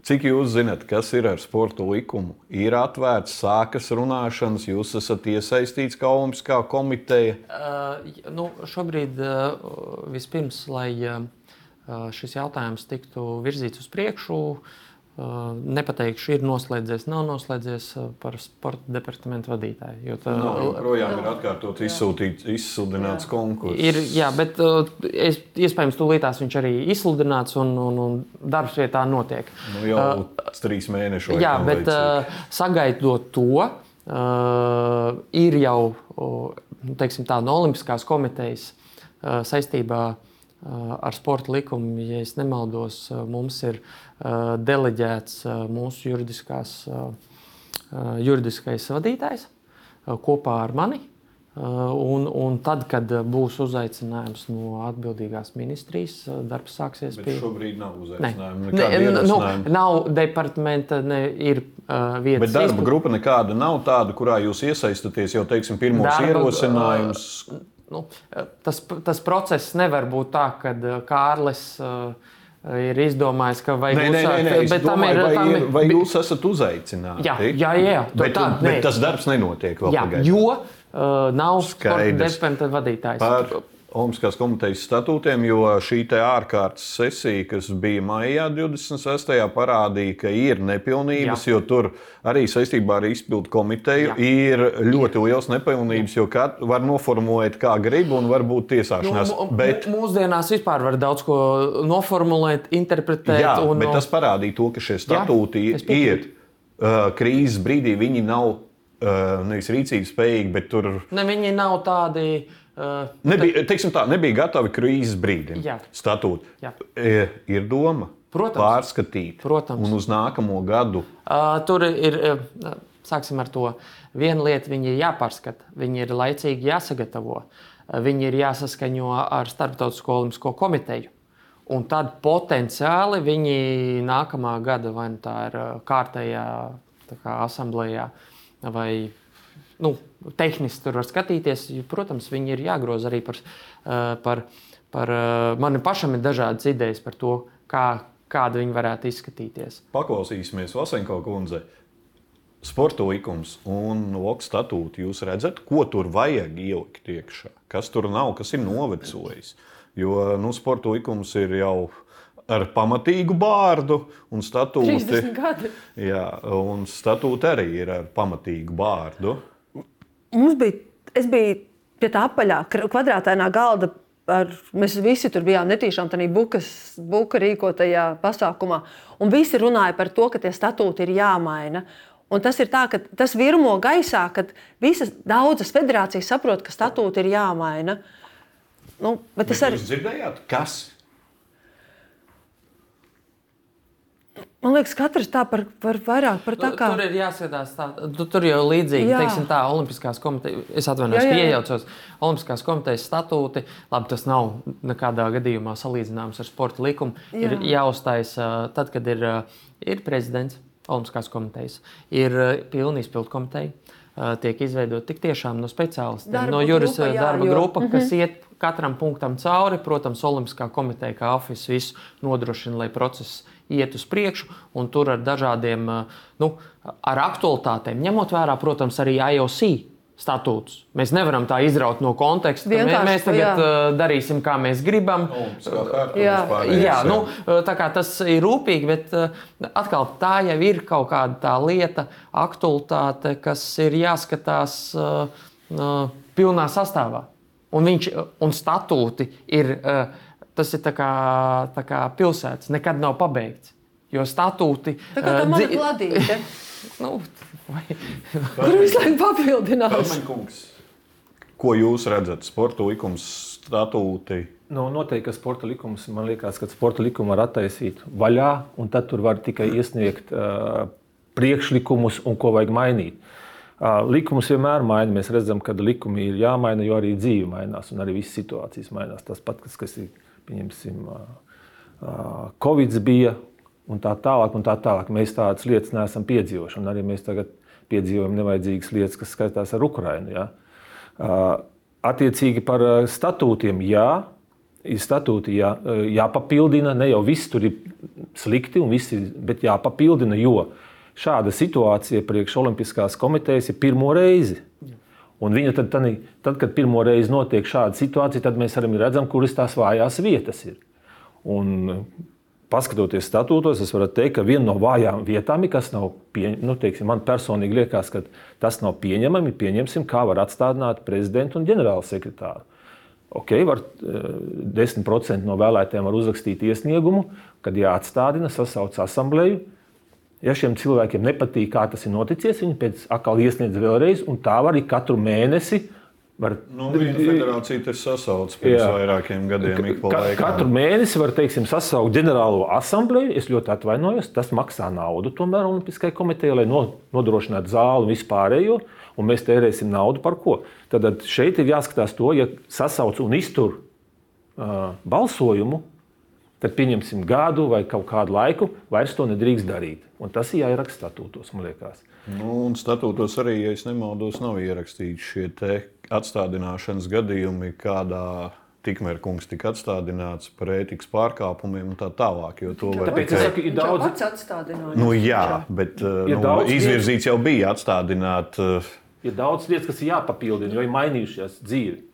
Cik jūs zināt, kas ir ar sporta likumu? Ir atvērts, sākas runāšanas, jūs esat iesaistīts kā Olimpiskā komiteja. Uh, nu, šobrīd uh, vispirms, lai uh, šis jautājums tiktu virzīts uz priekšu, uh, Nepateikšu, ir noslēdzies, nav noslēdzies par sporta departamentu vadītāju. Tā no, joprojām ir atkārtot izsūtīts, izsludināts jā. konkurss. Ir, jā, bet es, iespējams, tūlītās viņš arī izsludināts un, un, un darbs pie tā notiek. Nu, jau uh, trīs mēneši. Jā, bet uh, sagaidot to, uh, ir jau uh, teiksim, tā, no Olimpiskās komitejas uh, saistībā ar sporta likumu, ja nemaldos, mums ir deleģēts mūsu juridiskais vadītājs kopā ar mani. Un, un tad, kad būs uzaicinājums no atbildīgās ministrijas, darbs sāksies pie. Šobrīd nav uzaicinājumu. Ne, ne, nu, nav departamenta, ne, ir uh, vietas. Bet darba izprat... grupa nekāda nav tāda, kurā jūs iesaistaties jau, teiksim, pirmos darba, ierosinājumus. Uh, nu, tas, tas process nevar būt tā, ka Kārlis. Uh, ir izdomājis, ka vajag nē. Nē, nē, nē, bet domāju, ir, vai, tam ir, vai jūs esat uzaicināti? Jā, jā, jā bet, tā, bet tas darbs nenotiek vēl pagaidām. Jo uh, nav sporta vadītājs. Par Olimpiskās komitejas statūtiem, jo šī ārkārtas sesija, kas bija maijā 26. parādīja, ka ir nepilnības, Jā. jo tur arī saistībā ar izpildu komiteju Jā. ir ļoti liels nepilnības, jo var noformulēt kā grib un var būt tiesāšanās. Nu, bet mūsdienās vispār var daudz ko noformulēt, interpretēt. Jā, un, bet tas parādīja to, ka šie statūti Jā, ir uh, krīzes brīdī, viņi nav uh, nevis rīcības spējīgi, bet tur. Ne, viņi nav tādi Uh, nebija, teiksim tā, nebija gatavi krīzes brīdim. Statūti. E, ir doma Protams. pārskatīt Protams. un uz nākamo gadu. Uh, tur ir, uh, sāksim ar to. Viena lieta, viņi ir jāpārskata, viņi ir laicīgi jāsagatavo, viņi ir jāsaskaņo ar Starptautisko olimpisko komiteju. Un tad potenciāli viņi nākamā gada vai nu tā ir kārtējā kā, asamblējā vai nu, tehniski tur var skatīties. Protams, viņi ir jāgroza arī par, eh, par, par eh, mani pašam ir dažādas idejas par to, kā, kāda viņi varētu izskatīties. Paklausīsimies Vasenko kundzei. Sporta likums un loks statūti. Jūs redzat, ko tur vajag ielikt iekšā, kas tur nav, kas ir novecojis. Jo nu, sporta likums ir jau ar pamatīgu bārdu, un statūti, jā, un statūti arī ir ar pamatīgu bārdu mums bija, es biju pie tā apaļā kvadrātainā galda. Ar, mēs visi tur bijām netīšām tādā bukas, buka rīkotajā pasākumā. Un visi runāja par to, ka tie statūti ir jāmaina. Un tas ir tā, ka tas virmo gaisā, kad visas daudzas federācijas saprot, ka statūti ir jāmaina. Nu, bet bet arī... Jūs dzirdējāt, kas Man liekas, katrs tā par, par vairāk par tā kā. Tur ir jāskatās tā, tu, tur jau līdzīgi, jā. teiksim tā, Olimpiskās komitejas, es atvainojos, piejaucos, Olimpiskās komitejas statūti, labi, tas nav nekādā gadījumā salīdzināms ar sporta likumu, jā. ir jāuzstājas tad, kad ir, ir prezidents Olimpiskās komitejas, ir pilna izpildu komiteja, tiek izveidota tik tiešām no speciālistiem, darba no juris grupa, jā, darba jo. grupa, kas mm -hmm. iet katram punktam cauri. Protams, Olimpiskā komiteja kā oficiāls visu nodrošina, lai process iet uz priekšu, un tur ar dažādiem, eh, nu, ar aktualitātēm, ņemot vērā, protams, arī IOC statūtus. Mēs nevaram tā izraut no konteksta. Vienkārši, mēs tagad jā. Eh, darīsim, kā mēs gribam. Jā, jā nu, eh, tas ir rūpīgi, bet atkal tā jau ir kaut kāda tā lieta, aktualitāte, kas ir jāskatās uh, uh, pilnā sastāvā. Un, viņš, un statūti ir. Uh, tas ir tā kā, tā kā pilsētas, nekad nav pabeigts. Jo statūti. Tā kā tā uh, mana kladīte. nu, vai... Kur visu laiku papildinās? Ko jūs redzat? Sporta likums, statūti. Nu, noteikti, ka sporta likums, man liekas, ka sporta likumu var attaisīt vaļā, un tad tur var tikai iesniegt uh, priekšlikumus un ko vajag mainīt. Likumus vienmēr maina. Mēs redzam, ka likumi ir jāmaina, jo arī dzīve mainās un arī visas situācijas mainās. Tas pats, kas ir, pieņemsim, Covid bija un tā tālāk, un tā tālāk. Mēs tādas lietas neesam piedzīvojuši. Arī mēs tagad piedzīvojam nevajadzīgas lietas, kas skaitās ar Ukrajinu. Ja? Attiecīgi par statūtiem, jā, ir statūti jā, jāpapildina. Ne jau viss tur ir slikti, visi, bet jāpapildina, jo šāda situācija priekš Olimpiskās komitejas ir pirmo reizi. Un viņa tad, tad, tad, kad pirmo reizi notiek šāda situācija, tad mēs arī redzam, kuras tās vājās vietas ir. Un paskatoties statūtos, es varu teikt, ka viena no vājām vietām, kas nav pieņemama, nu, teiksim, man personīgi liekas, ka tas nav pieņemami, pieņemsim, kā var atstādināt prezidentu un ģenerālu sekretāru. Ok, var, 10% eh, no vēlētājiem var uzrakstīt iesniegumu, kad jāatstādina, sasauc asambleju. Ja šiem cilvēkiem nepatīk, kā tas ir noticis, viņi pēc tam iesniedz vēlreiz, un tā var arī katru mēnesi Var, nu, viena federācija tas sasauc pirms jā. vairākiem gadiem. Ka, katru mēnesi var teiksim, sasaukt ģenerālo asambleju. Es ļoti atvainojos, tas maksā naudu tomēr Olimpiskajai komitejai, lai nodrošinātu zāli un vispārējo. Un mēs tērēsim naudu par ko? Tad šeit ir jāskatās to, ja sasauc un iztur uh, balsojumu, tad pieņemsim gadu vai kaut kādu laiku, vairs to nedrīkst darīt. Un tas ir jāieraksta statūtos, man liekas. Nu, un statūtos arī, ja nemaldos, nav ierakstīti šie atstādināšanas gadījumi, kādā tikmēr kungs tika atstādināts par ētikas pārkāpumiem un tā tālāk. Tāpēc es saku, ir daudz atstādinājumu. Nu, jā, bet nu, izvirzīts jau bija atstādināt. Ir daudz lietas, kas ir jāpapildina, jo ir mainījušās dzīve.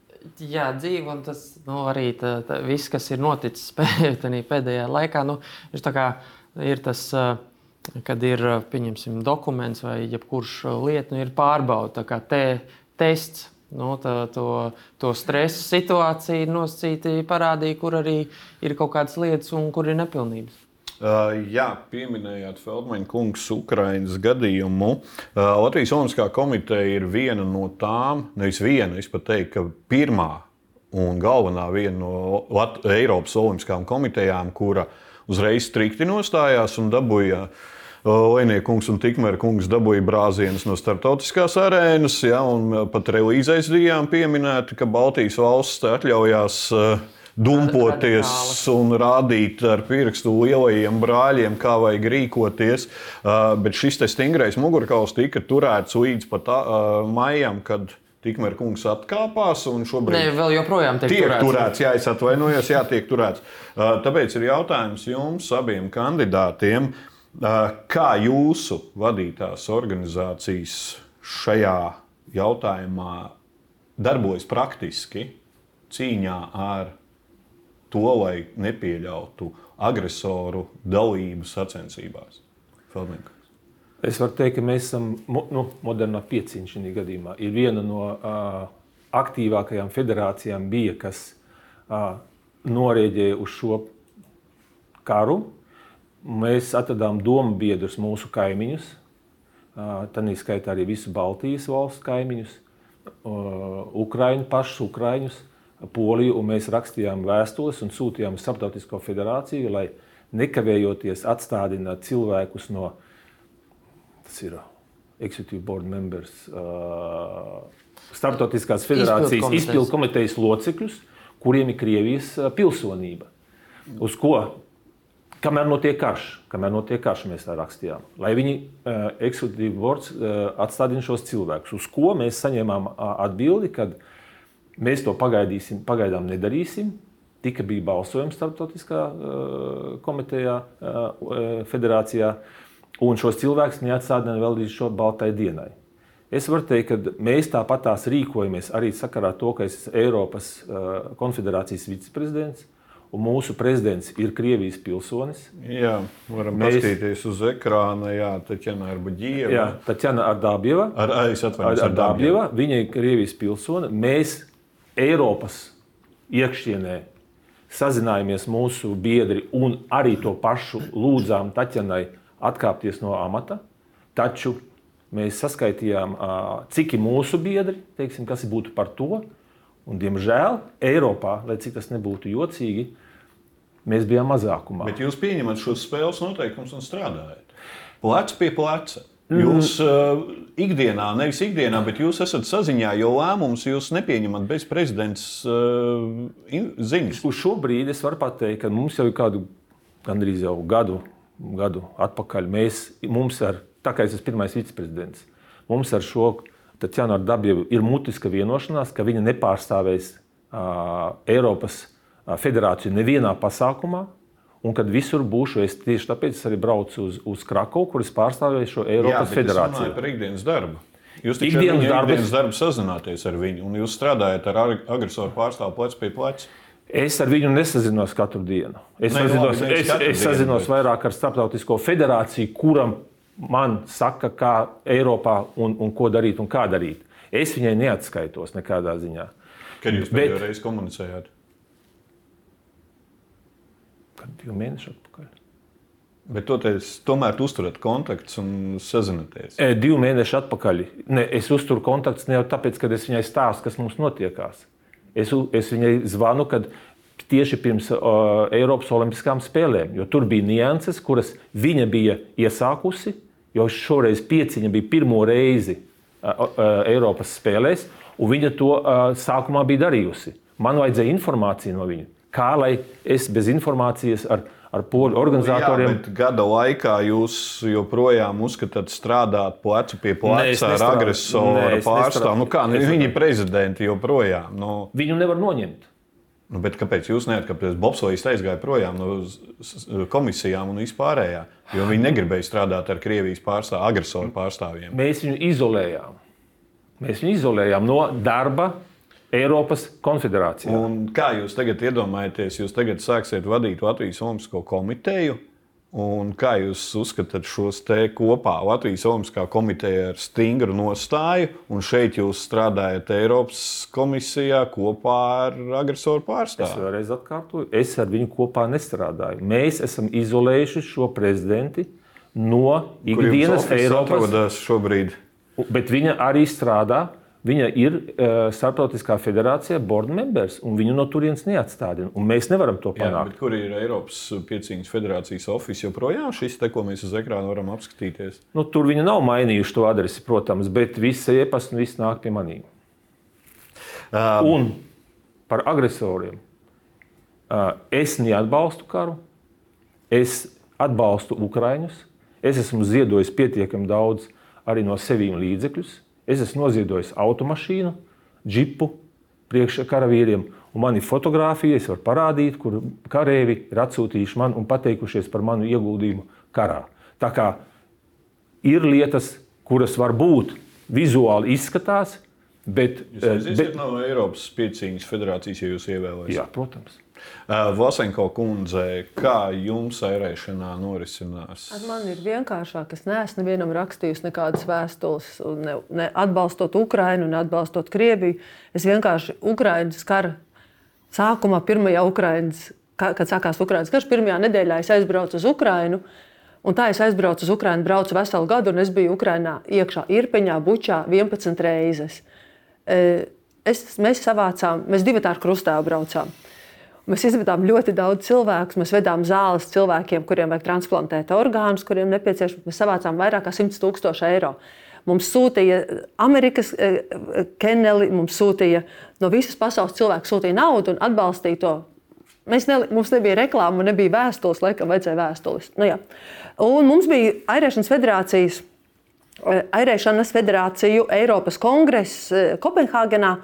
Jā, dzīve un tas nu, arī tā, tā, viss, kas ir noticis pēdējā laikā, nu, ir tas. Kad ir dokuments vai jebkurš lieta, nu, ir pārbauda, kā te, tests, nu, tā, to, to stresa situāciju nosacīti parādīja, kur arī ir kaut kādas lietas un kur ir nepilnības. Uh, jā, pieminējāt Feldmaņa kungs Ukraiņas gadījumu. Uh, Latvijas Olimpiskā komiteja ir viena no tām, nevis viena, es pat teiktu, ka pirmā un galvenā viena no Lat Eiropas Olimpiskām komitejām, kura uzreiz strikti nostājās un dabūja uh, Lēniekungs un Tikmēra kungs dabūja brāzienus no starptautiskās arēnas, ja, un pat relīzēs bijām pieminēti, ka Baltijas valsts atļaujās dumpoties un rādīt ar pirkstu lielajiem brāļiem, kā vajag rīkoties. Bet šis stingrais mugurkauls tika turēts līdz pat maijam, kad Tikmēr kungs atkāpās un šobrīd Nē, vēl joprojām tiek, tiek turēts. turēts. Jā, es atvainojos, jā, tiek turēts. Tāpēc ir jautājums jums abiem kandidātiem. Kā jūsu vadītās organizācijas šajā jautājumā darbojas praktiski cīņā ar to, lai nepieļautu agresoru dalību sacensībās? Feldnieks. Es varu teikt, ka mēs esam nu, modernā pieciņa šajā gadījumā. Ir viena no uh, aktīvākajām federācijām, bija, kas uh, norēģēja uz šo karu, Mēs atradām domu biedrus mūsu kaimiņus, tā skaitā arī visu Baltijas valstu kaimiņus, Ukraiņu pašus, Ukraiņus, Poliju, un mēs rakstījām vēstules un sūtījām Startautisko federāciju, lai nekavējoties atstādinātu cilvēkus no, ir Executive Board members, Startautiskās federācijas izpildu komitejas locekļus, kuriem ir Krievijas pilsonība. Uz ko Kamēr notiek karš, kamēr notiek karš, mēs tā rakstījām, lai viņi uh, ekskluzīvi vārds uh, atstādina šos cilvēkus. Uz ko mēs saņēmām uh, atbildi, kad mēs to pagaidīsim, pagaidām nedarīsim. Tika bija balsojums starptautiskā uh, komitejā, uh, federācijā, un šos cilvēkus neatstādina vēl līdz šo baltai dienai. Es varu teikt, ka mēs tāpatās rīkojamies arī sakarā ar to, ka es esmu Eiropas konfederācijas viceprezidents. Un mūsu prezidents ir Krievijas pilsonis. Jā, varam Mēs... paskatīties uz ekrāna. Jā, Tatjana Arbuģieva. Jā, Tatjana Ardābieva. Ar, ar, ar, ar Dābieva. Viņa ir Krievijas pilsone. Mēs Eiropas iekšienē sazinājāmies mūsu biedri un arī to pašu lūdzām Tatjanai atkāpties no amata. Taču mēs saskaitījām, cik ir mūsu biedri, teiksim, kas būtu par to. Un, diemžēl Eiropā, lai cik tas nebūtu jocīgi, Mēs bijām mazākumā. Bet jūs pieņemat šos spēles noteikumus un strādājat. Plecs pie pleca. Jūs uh, ikdienā, nevis ikdienā, bet jūs esat saziņā, jo lēmumus jūs nepieņemat bez prezidents uh, ziņas. Uz šo brīdi es varu pateikt, ka mums jau ir kādu gandrīz jau gadu, gadu atpakaļ. Mēs, mums ar, tā kā es esmu pirmais viceprezidents, mums ar šo Tatjana Dabjevu ir mutiska vienošanās, ka viņa nepārstāvēs uh, Eiropas federāciju nevienā pasākumā. Un kad visur būšu, es tieši tāpēc es arī braucu uz, uz Krakovu, kur es pārstāvēju šo Eiropas Jā, federāciju. par ikdienas darbu. Jūs taču Ikdienas darbus- ikdienas darbu sazināties ar viņu, un jūs strādājat ar ag- agresoru pārstāvu plecs pie pleca. Es ar viņu nesazinos katru dienu. Es, Ne, sazinos, labi, es, es dienu, sazinos bet- vairāk ar Starptautisko federāciju, kuram man saka, kā Eiropā un, un ko darīt un kā darīt. Es viņai neatskaitos nekādā ziņā. Kad jūs pēdējo reizi komunicējāt? Kad divi mēneši atpakaļ. Bet toties, tomēr uzturat kontaktus un sazināties. E, divi mēneši atpakaļ. Ne, es uzturu kontaktus ne jau tāpēc, ka es viņai stāstu, kas mums notiekās. Es, es viņai zvanu, kad tieši pirms uh, Eiropas Olimpiskām spēlēm, jo tur bija nianses, kuras viņa bija iesākusi. Jo šoreiz pieciņa bija pirmo reizi uh, uh, Eiropas spēlēs, un viņa to uh, sākumā bija darījusi. Man vajadzēja informāciju no viņa. Kā lai es bez informācijas ar, ar poļu organizatoriem Jā, bet gada laikā jūs joprojām uzskatāt, strādāt plecu pie pleca ar agresoru pārstāvu. Nu, kā, nu, viņi ir prezidenti joprojām. Nu, viņu nevar noņemt. nu, bet kāpēc jūs neatkāpjaties? Bobslīds aizgāja projām no komisijām un vispārējā, jo viņi negribēja strādāt ar Krievijas pārstāvu, agresoru pārstāvjiem. Mēs viņu izolējām. Mēs viņu izolējām no darba Eiropas konfederācijā. Un kā jūs tagad iedomājaties, jūs tagad sāksiet vadīt Latvijas Olimpisko komiteju? Un kā jūs uzskatāt šos te kopā? Latvijas Olimpiskā komiteja ar stingru nostāju, un šeit jūs strādājat Eiropas komisijā kopā ar agresoru Es pārstāvu. vēlreiz atkārtoju, es ar viņu kopā nestrādāju. Mēs esam izolējuši šo prezidenti no Kur ikdienas Eiropas, atrodas šobrīd? bet viņa arī strādā. Viņa ir uh, Startautiskā federācijā board members, un viņu no turienes neatstādina. un Mēs nevaram to Jā, panākt. bet kur ir Eiropas pieciņas federācijas oficiāls joprojām šis te, ko mēs uz ekrāna varam apskatīties? Nu, tur viņi nav mainījuši to adresi, protams, bet viss e-pasta un viss nāk pie maniem. Um, Un par agresoriem. Uh, Es neatbalstu karu, es atbalstu Ukraiņus. Es esmu ziedojis pietiekami daudz arī no sevīm līdzekļus. Es esmu noziedojis automašīnu, džipu priekš karavīriem. Un man ir fotografija, es varu parādīt, kur karavīri ir atsūtījuši man un pateikušies par manu ieguldījumu karā. Tā kā ir lietas, kuras varbūt vizuāli izskatās, bet, Jūs aiziesiet bet no Eiropas pieciņas federācijas, ja jūs ievēlēsiet? jā, protams. Uh, Vasenko kundze, kā jums ērēšanā norisinās? Man ir vienkāršāk. Es neesmu nevienam rakstījusi nekādas vēstules, ne, ne atbalstot Ukrajinu, ne atbalstot Krieviju. Es vienkārši Ukraiņas kara sākumā, pirmajā Ukraiņas, kad sākās Ukraiņas karš, pirmajā nedēļā es aizbraucu uz Ukrajinu. Un tā es aizbraucu uz Ukrajinu, braucu veselu gadu, un es biju Ukrajinā iekšā, Irpeņā, Bučā 11 reizes. E, Es, mēs savācām, mēs divi tādu krustāvu braucām. Mēs izvedām ļoti daudz cilvēku. Mēs vedām zāles cilvēkiem, kuriem vajag transplantēt orgānus, kuriem nepieciešams. Mēs savācām vairāk kā 100 tūkstoši eiro. Mums sūtīja Amerikas eh, keneli, mums sūtīja no visas pasaules cilvēku sūtīja naudu un atbalstīja to. Mēs ne, mums nebija reklāma, nebija vēstules, laikam vajadzēja vēstules. Nu, jā. un mums bija Airēšanas federācijas, eh, Airēšanas federāciju Eiropas kongress Kopenhāgenā.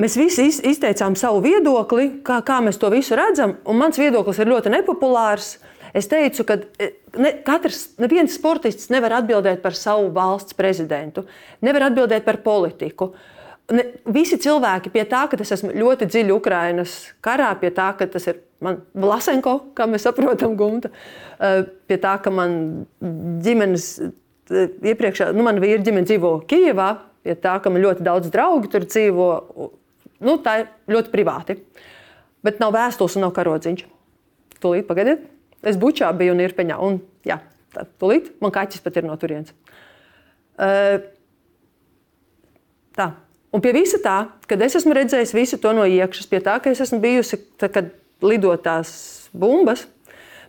Mēs visi iz- izteicām savu viedokli, kā, kā mēs to visu redzam. Mans viedoklis ir ļoti nepopulārs. Es teicu, ka e, ne, katrs, neviens sportists nevar atbildēt par savu valsts prezidentu, nevar atbildēt par politiku. Ne, visi cilvēki pie tā, ka es esmu ļoti dziļi Ukraiņas karā, pie tā, ka tas ir man Vlasenko, kā mēs saprotam, gumta, e, pie tā, ka man ģimenes e, iepriekšā, nu, man vīra ģimene dzīvo Kijevā, pie tā, ka man ļoti daudz draugu tur dzīvo. Nu, tā ir ļoti privāti. Bet nav vēstules un nav karodziņš. Tūlīt, pagaidiet. Es bučā biju un ir peņā. Un, jā, tā, tūlīt man kaķis pat ir no turienes. Uh, tā. Un pie visa tā, kad es esmu redzējis visu to no iekšas, pie tā, ka es esmu bijusi, tā, kad lidotās bumbas,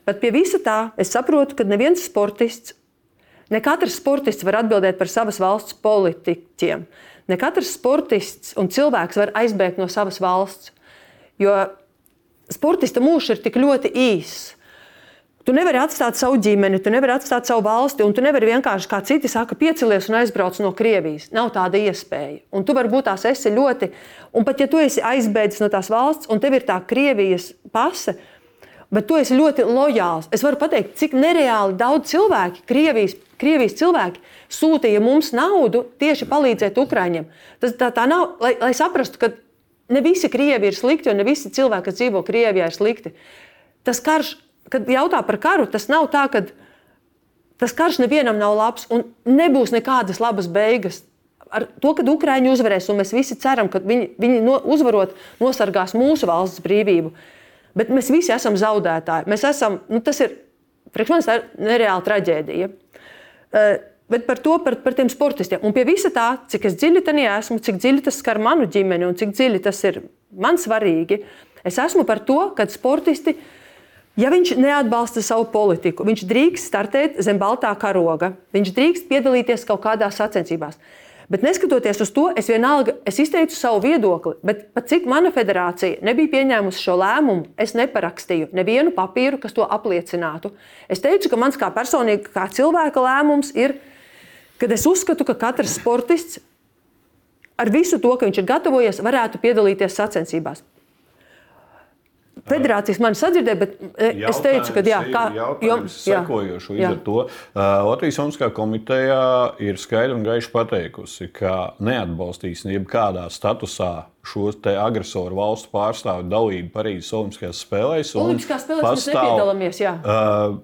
bet pie visa tā es saprotu, ka neviens sportists Ne katrs sportists var atbildēt par savas valsts politiķiem. Ne katrs sportists un cilvēks var aizbēgt no savas valsts. Jo sportista mūžs ir tik ļoti īss. Tu nevari atstāt savu ģimeni, tu nevari atstāt savu valsti, un tu nevari vienkārši, kā citi saka, piecelies un aizbraukt no Krievijas. Nav tāda iespēja. Un tu varbūt tās esi ļoti, un pat ja tu esi aizbēdzis no tās valsts, un tev ir tā Krievijas pase, bet tu esi ļoti lojāls. Es varu pateikt, cik nereāli daudz cilvēku, Krievijas, Krievijas cilvēki, sūtīja mums naudu tieši palīdzēt Ukraiņiem. Tas tā, tā nav, lai, lai saprastu, ka ne visi krievi ir slikti, un ne visi cilvēki, kas dzīvo Krievijā, ir slikti. Tas karš, kad jautā par karu, tas nav tā, ka tas karš nevienam nav labs un nebūs nekādas labas beigas. Ar to, ka Ukrāņi uzvarēs, un mēs visi ceram, ka viņi, viņi no, uzvarot, nosargās mūsu valsts brīvību. Bet mēs visi esam zaudētāji. Mēs esam, nu, tas ir priekš manis nereāla traģēdija. Uh, Bet par to, par, par tiem sportistiem. Un pie visa tā, cik dziļi tam esmu, cik dziļi tas skar manu ģimeni un cik dziļi tas ir man svarīgi, es esmu par to, ka sportisti, ja viņš neatbalsta savu politiku, viņš drīkst startēt zem baltā karoga, viņš drīkst piedalīties kaut kādās sacensībās. Bet neskatoties uz to, es vienalga es izteicu savu viedokli. Bet pat cik mana federācija nebija pieņēmusi šo lēmumu, es neparakstīju nevienu papīru, kas to apliecinātu. Es teicu, ka mans kā personīga, kā cilvēka lēmums ir kad es uzskatu, ka katrs sportists ar visu to, ka viņš ir gatavojies, varētu piedalīties sacensībās. Federācijas man sadzirdēja, bet jautājums es teicu, ka jā, kā jums sekojošu. Līdz ar to uh, Latvijas Olimpiskā komiteja ir skaidri un gaiši pateikusi, ka neatbalstīs jebkādā statusā šos agresoru valstu pārstāvju dalību Parīzes Olimpiskajās spēlēs. Olimpiskās spēlēs pastāv, mēs nepiedalāmies. Uh,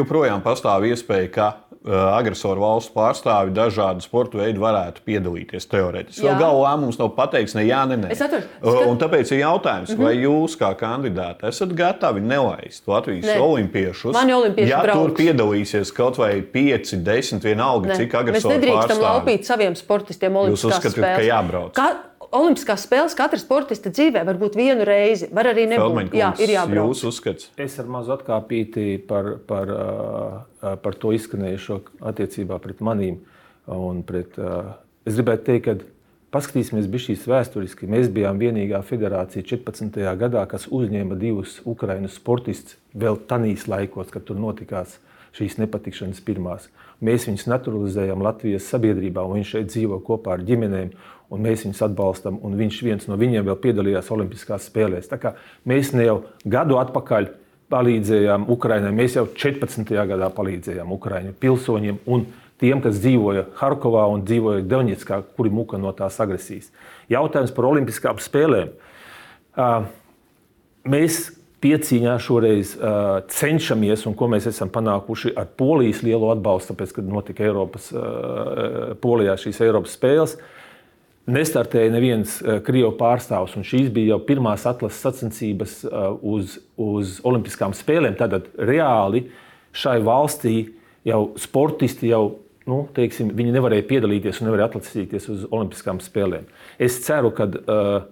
joprojām pastāv iespēja, ka agresoru valstu pārstāvi dažādu sporta veidu varētu piedalīties teorētiski. Vēl galvā lēmums nav pateikts ne jā, ne nē. Atveru, eh, skat... Un tāpēc ir jautājums, mm -hmm. vai jūs kā kandidāti esat gatavi nelaist Latvijas ne. olimpiešus? Ja brauks. tur piedalīsies kaut vai 5, 10, vienalga, ne. cik agresoru pārstāvi. Mēs nedrīkstam laupīt saviem sportistiem Olimpiskās spēles. Jūs uzskatāt, ka jābrauc? Ka Olimpiskās spēles katra sportista dzīvē var būt vienu reizi, var arī nebūt. Jā, ir jābrauc. Jūs uzskats? Es ar mazu atkāpīti par, par, par to izskanējušo attiecībā pret manīm. Pret, es gribētu teikt, ka Paskatīsimies, bija šīs vēsturiski. Mēs bijām vienīgā federācija 14. gadā, kas uzņēma divus ukraiņu sportistus vēl tanīs laikos, kad tur notikās šīs nepatikšanas pirmās. Mēs viņus naturalizējām Latvijas sabiedrībā, un viņš šeit dzīvo kopā ar ģimenēm un mēs viņus atbalstam. Viņš viens no viņiem vēl piedalījās Olimpiskās spēlēs. Mēs ne jau gadu atpakaļ palīdzējām Ukraiņai, mēs jau 14. gadā palīdzējām Ukraiņu pilsoņiem un tiem, kas dzīvoja Harkovā un dzīvoja Deņģiskā, kuri muka no tās agresijas. Jautājums par Olimpiskām spēlēm. Mēs piecīņā šoreiz uh, cenšamies, un ko mēs esam panākuši ar Polijas lielo atbalstu, tāpēc, kad notika Eiropas, uh, Polijā šīs Eiropas spēles. Uh, nestartēja neviens krievu pārstāvs. Šīs bija jau pirmās atlases sacensības uh, uz, uz Olimpiskām spēlēm. Tad reāli šai valstī jau sportisti jau. Nu, teiksim, viņi nevarēja piedalīties un nevarēja atlasīties uz Olimpiskām spēlēm. Es ceru, ka uh,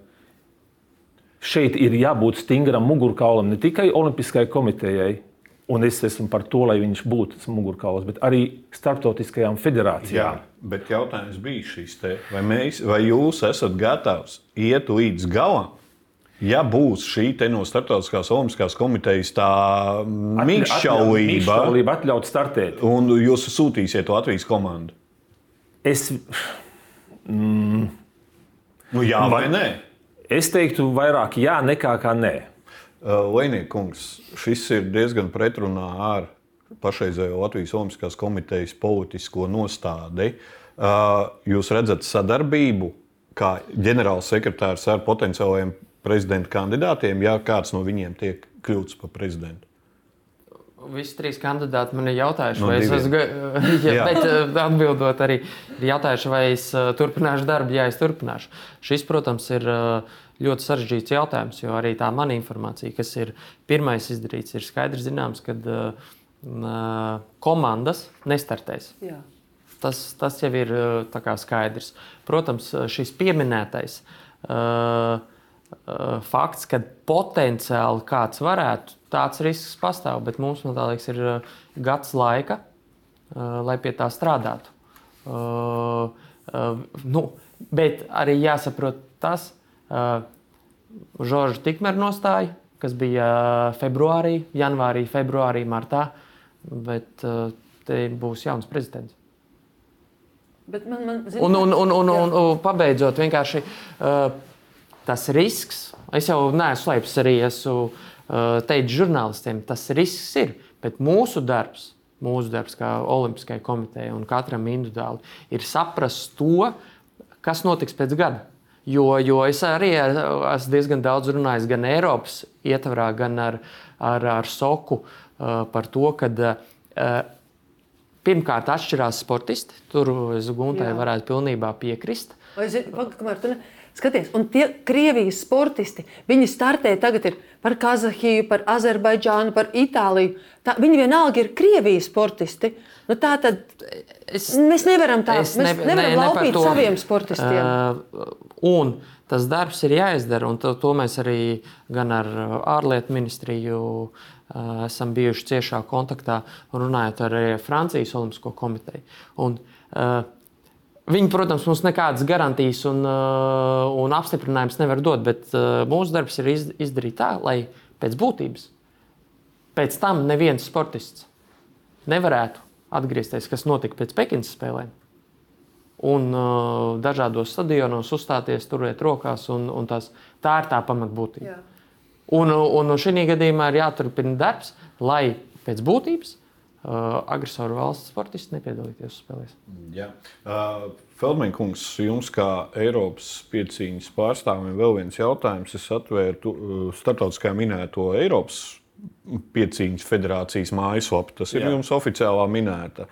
šeit ir jābūt stingram mugurkaulam ne tikai Olimpiskajai komitejai, Un es esmu par to, lai viņš būtu tas mugurkauls, bet arī starptautiskajām federācijām. Jā, bet jautājums bija šis: te, vai, mēs, vai jūs esat gatavs iet līdz galam? Ja būs šī no Startautiskās Olimpiskās komitejas tā mīkšķaulība, atļaut, atļaut startēt, un jūs sūtīsiet Latvijas komandu? Es. Mm, nu, jā vai nē? Es teiktu vairāk jā nekā nē. Lēniekungs, šis ir diezgan pretrunā ar pašreizējo Latvijas Olimpiskās komitejas politisko nostādi. Jūs redzat sadarbību kā ģenerālsekretārs ar potenciālajiem prezidenta kandidātiem, ja kāds no viņiem tiek kļūts par prezidentu? Visi trīs kandidāti man ir jautājuši, no vai diviem. es esmu. ja, bet atbildot arī, ir jautājuši, vai es turpināšu darbu. Jā, es turpināšu. Šis, protams, ir uh, ļoti sarežģīts jautājums, jo arī tā mana informācija, kas ir pirmais izdarīts, ir skaidrs zināms, ka uh, komandas nestartēs. Jā. Tas, tas jau ir uh, skaidrs. Protams, šis pieminētais uh, uh, fakts, ka potenciāli kāds varētu, tāds risks pastāv, bet mums, man liekas, ir uh, gads laika lai pie tā strādātu. Uh, uh, nu, bet arī jāsaprot tas, uh, Žorža Tikmera nostāja, kas bija februārī, janvārī, februārī, martā. Bet uh, te būs jauns prezidents. Man, man, zin, un, un, un, un, un, un pabeidzot, vienkārši uh, tas risks, es jau neesmu slēpis arī, esmu uh, teicis žurnālistiem, tas risks ir. Bet mūsu darbs, mūsu darbs kā Olimpiskajai komitejai un katram individuāli, ir saprast to, kas notiks pēc gada. Jo, jo es arī esmu diezgan daudz runājis gan Eiropas ietvarā, gan ar, ar, ar Soku uh, par to, ka uh, Pirmkārt, atšķirās sportisti. Tur es Guntai Jā. varētu pilnībā piekrist. Ne... Skaties, un tie Krievijas sportisti, viņi startē tagad par Kazahiju, par Azerbaidžānu, par Itāliju. Tā, viņi vienalga ir Krievijas sportisti. Nu, tā tad es, mēs nevaram tā, mēs ne, nevaram ne, laupīt ne saviem sportistiem. Uh, un tas darbs ir jāizdara, un to, to mēs arī gan ar ārlietu ministriju uh, Eh, esam bijuši ciešā kontaktā un runājot ar Francijas Olimpisko komiteju. Un, uh, Viņi, protams, mums nekādas garantijas un, uh, un apstiprinājumus nevar dot, bet uh, mūsu darbs ir iz, izdarīt tā, lai pēc būtības pēc tam neviens sportists nevarētu atgriezties, kas notika pēc Pekinas spēlēm. Un uh, dažādos stadionos uzstāties, turēt rokās, un, un tās, tā ir tā pamatbūtība. Jā. Un, un šī gadījumā ir jāturpina darbs, lai pēc būtības uh, agresoru valsts sportisti nepiedalīties spēlēs. Jā. Uh, Feldmaņkungs, jums kā Eiropas piecīņas pārstāvim vēl viens jautājums. Es atvēru uh, starptautiskā minēto Eiropas piecīņas federācijas mājaslapu. Tas ir Jā. jums oficiālā minēta.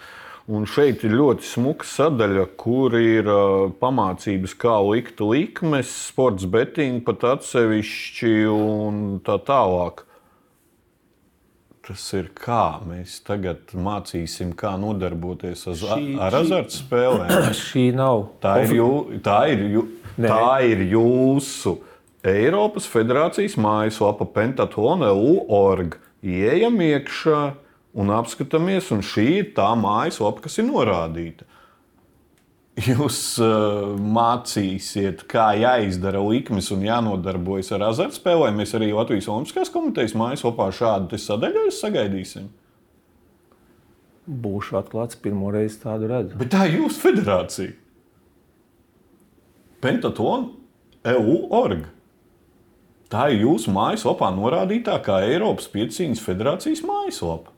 Un šeit ir ļoti smuka sadaļa, kur ir uh, pamācības, kā likt likmes, sports betting pat atsevišķi un tā tālāk. Tas ir kā mēs tagad mācīsim, kā nodarboties ar, šī, ar azartspēlēm. Šī nav. Tā ir, jū, tā ir, jū, tā ir jūsu Eiropas Federācijas mājaslapa pentatlon.org. Iejam iekšā un apskatāmies, un šī ir tā mājaslapa, kas ir norādīta. Jūs uh, mācīsiet, kā jāizdara likmes un jānodarbojas ar azartspēlēm. Mēs arī Latvijas Olimpiskās komitejas mājaslapā šādu sadaļu sagaidīsim. Būšu atklāts, pirmo reizi tādu redzu. Bet tā ir jūsu federācija. Pentaton EU org. Tā ir jūsu mājaslapā norādītā kā Eiropas Piecīņas federācijas mājaslapa.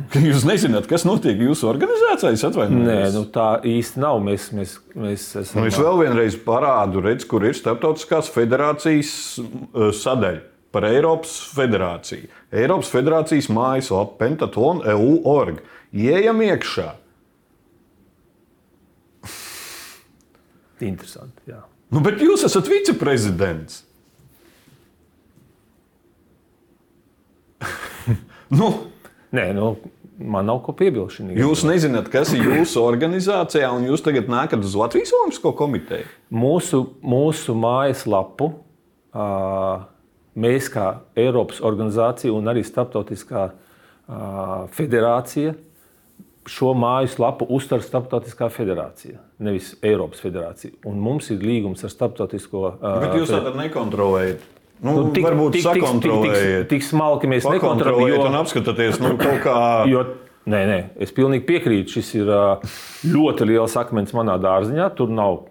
Jūs nezināt, kas notiek jūsu organizācijā? Nē, nu, tā īsti nav. Mēs, mēs, mēs esam. Nu, es vēl vienreiz parādu, redz, kur ir starptautiskās federācijas uh, sadaļa par Eiropas federāciju. Eiropas federācijas mājaslapa Pentaton EU org. Iejam iekšā. Interesanti. Jā. Nu, bet jūs esat viceprezidents. nu, Nē, nu, man nav ko piebilst. Jūs nezināt, kas ir jūsu organizācijā, un jūs tagad nākat uz Latvijas Olimpisko komiteju? Mūsu, mūsu mājaslapu mēs, kā Eiropas organizācija un arī Startautiskā federācija, šo mājaslapu uztver Startautiskā federācija, nevis Eiropas federācija. Un mums ir līgums ar Startautisko. Bet jūs tādu nekontrolējat. Nu, nu, tik, varbūt tik, tik, tik, tik smalki mēs nekontrolējam. Un apskatāties, nu, kā... jo, nē, nē, es pilnīgi piekrītu. Šis ir ļoti liels akmens manā dārziņā. Tur nav,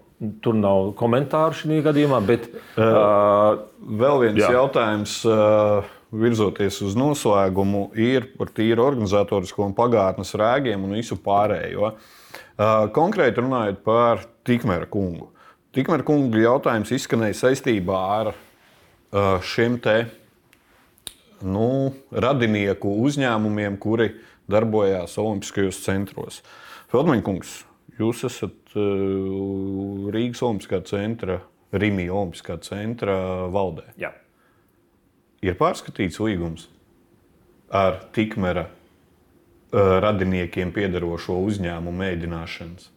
tur nav komentāru šajā gadījumā. Bet, uh, vēl viens jā. jautājums. Uh, virzoties uz noslēgumu, ir par tīru organizatorisko un pagātnes rēgiem un visu pārējo. Konkrēti runājot par Tikmēra kungu. Tikmēra kunga jautājums izskanēja saistībā ar šiem te nu, radinieku uzņēmumiem, kuri darbojās Olimpiskajos centros. Feldmaņkungs, jūs esat Rīgas Olimpiskā centra, Rīgas Olimpiskā centra valdē. Jā. Ir pārskatīts līgums ar tikmera radiniekiem piedarošo uzņēmumu mēģināšanas.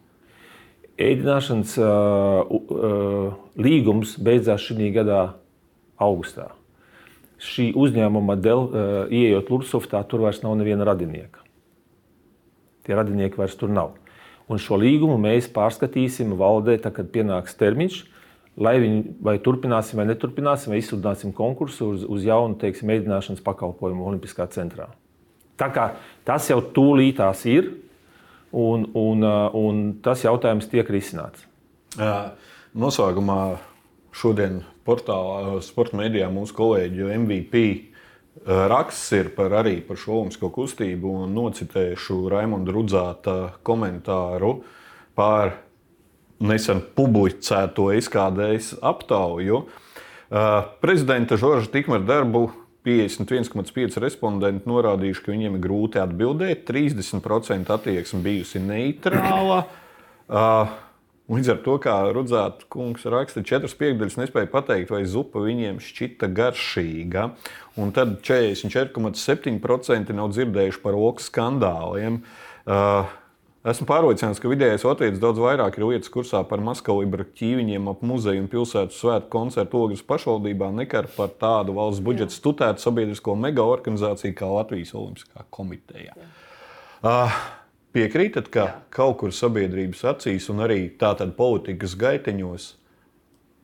Ēdināšanas uh, uh, līgums beidzās šī gada augustā. Šī uzņēmuma dēļ, uh, ieejot Lursoftā, tur vairs nav neviena radinieka. Tie radinieki vairs tur nav. Un šo līgumu mēs pārskatīsim valdē, tad, kad pienāks termiņš, lai viņi vai turpināsim, vai neturpināsim, vai izsludināsim konkursu uz, uz jaunu teiksim, mēģināšanas pakalpojumu Olimpiskā centrā. Tā kā tas jau tūlītās ir, un, un, un tas jautājums tiek risināts. Noslēgumā šodien portālā, sporta mēdījā mūsu kolēģi MVP raksts ir par, arī par šo olimpisko kustību. Nocitēšu Raimonda Rudzāta komentāru par nesen publicēto izkādējas aptauju. Prezidenta Žorža Tikmera darbu 51,5% respondenti norādījuši, ka viņiem ir grūti atbildēt. 30% attieksme bijusi neitrāla. Uh, Līdz ar to, kā Rudzāta kungs raksta, četras piekdaļas nespēja pateikt, vai zupa viņiem šķita garšīga. Un tad 44,7% nav dzirdējuši par oku skandāliem. Uh, esmu pārliecināts, ka vidējais Latvijas daudz vairāk ir lietas kursā par Maskavas ķīviņiem ap muzeju un pilsētu svētku koncertu ogles pašvaldībā nekā par tādu valsts budžeta stutētu sabiedrisko mega organizāciju kā Latvijas Olimpiskā komiteja. Uh, Piekrītat, ka Jā. kaut kur sabiedrības acīs un arī tātad politikas gaiteņos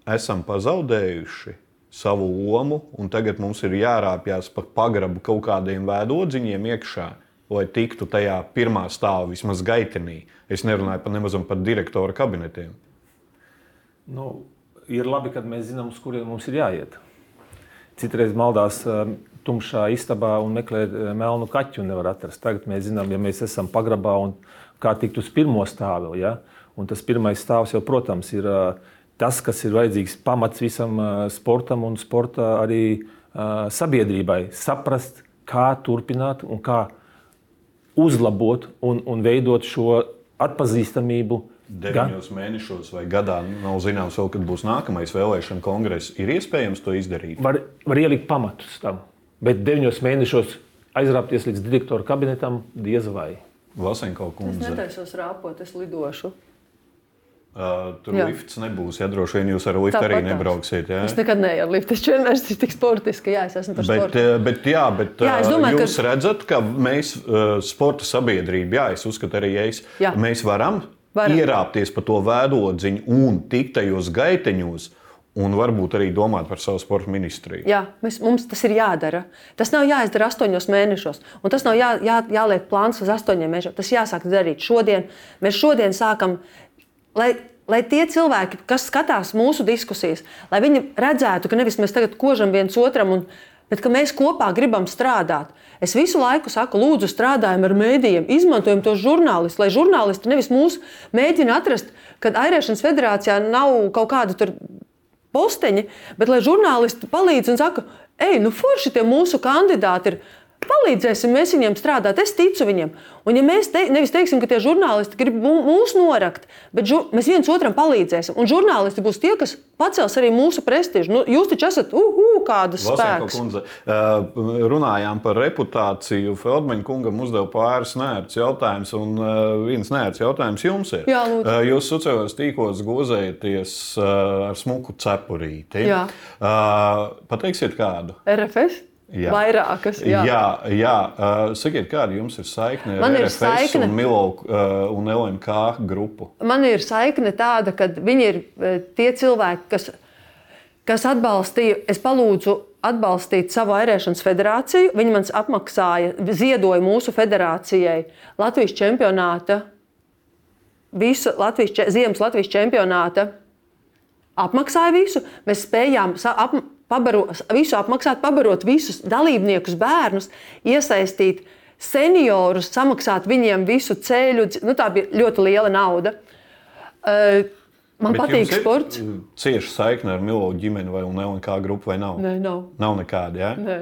esam pazaudējuši savu lomu, un tagad mums ir jārāpjas pa pagrabu kaut kādiem vēdodziņiem iekšā, lai tiktu tajā pirmā stāvā vismaz gaitenī. Es nerunāju par nemazam par direktora kabinetiem. Nu, ir labi, ka mēs zinām, uz kuriem mums ir jāiet. Citreiz maldās um, tumšā istabā un meklē eh, melnu kaķu un nevar atrast. Tagad mēs zinām, ja mēs esam pagrabā un kā tikt uz pirmo stāvu. Ja? Un tas pirmais stāvs jau, protams, ir eh, tas, kas ir vajadzīgs pamats visam eh, sportam un sporta arī sabiedrībai. Saprast, kā turpināt un kā uzlabot un, un veidot šo atpazīstamību deviņos Gan? mēnešos vai gadā nav zināms, vēl, kad būs nākamais vēlēšana kongress. Ir iespējams to izdarīt? Var, var ielikt pamatus tam bet deviņos mēnešos aizrāpties līdz direktora kabinetam diez vai. Lasenko kundze. Es netaisos rāpot, es lidošu. Uh, tur jā. lifts nebūs. Jā, droši vien jūs ar liftu arī nebrauksiet. Jā. Es nekad neju ar liftu. Es vienmēr esmu tik sportiski. Jā, es esmu par bet, sportu. Bet, jā, bet jā, domāju, jūs ka... redzat, ka mēs, sporta sabiedrība, jā, es uzskatu arī es, jā. mēs varam, varam ierāpties pa to vēdodziņu un tikt tajos gaiteņos Un varbūt arī domāt par savu sporta ministriju. Jā, mēs, mums tas ir jādara. Tas nav jāizdara astoņos mēnešos, un tas nav jā, jā, jāliek plāns uz astoņiem mēnešiem. Tas jāsāk darīt šodien. Mēs šodien sākam, lai, lai tie cilvēki, kas skatās mūsu diskusijas, lai viņi redzētu, ka nevis mēs tagad kožam viens otram, un, bet ka mēs kopā gribam strādāt. Es visu laiku saku, lūdzu, strādājam ar mēdījiem, izmantojam tos žurnālistus, lai žurnālisti nevis mūs mēģina atrast, kad Airēšanas federācijā nav kaut kāda tur posteņi, bet lai žurnālisti palīdz un saka, ej, nu forši tie mūsu kandidāti ir Palīdzēsim mēs viņiem strādāt, es ticu viņiem. Un, ja mēs te, nevis teiksim, ka tie žurnālisti grib mūs norakt, bet žu, mēs viens otram palīdzēsim, un žurnālisti būs tie, kas pacels arī mūsu prestižu. Nu, jūs taču esat uh, uh, kādas spēks. Kundze, runājām par reputāciju. Feldmaņa kungam uzdeva pāris nērts jautājumus, un viens nērts jautājums jums ir. Jā, lūdzu. jūs sociālajos tīklos gozējaties ar smuku cepurīti. Jā. Pateiksiet kādu? RFS. Jā. Vairākas. Jā, jā. jā. Uh, sakiet, kāda jums ir saikne Man ar ir RFS saikne. un Milo uh, un LMK grupu? Man ir saikne tāda, ka viņi ir tie cilvēki, kas, kas atbalstīja, es palūdzu atbalstīt savu airēšanas federāciju. Viņi man apmaksāja, ziedoja mūsu federācijai Latvijas čempionāta, visu Latvijas, ziemas Latvijas čempionāta. Apmaksāja visu, mēs spējām ap, pabaro, visu apmaksāt, pabarot visus dalībniekus, bērnus, iesaistīt seniorus, samaksāt viņiem visu ceļu. Nu, tā bija ļoti liela nauda. Uh, Man Bet patīk sports. Cieši saikne ar Milošu ģimeni vai LNK grupu vai nav? Nē, nav. Nav nekāda. Ja? Nē.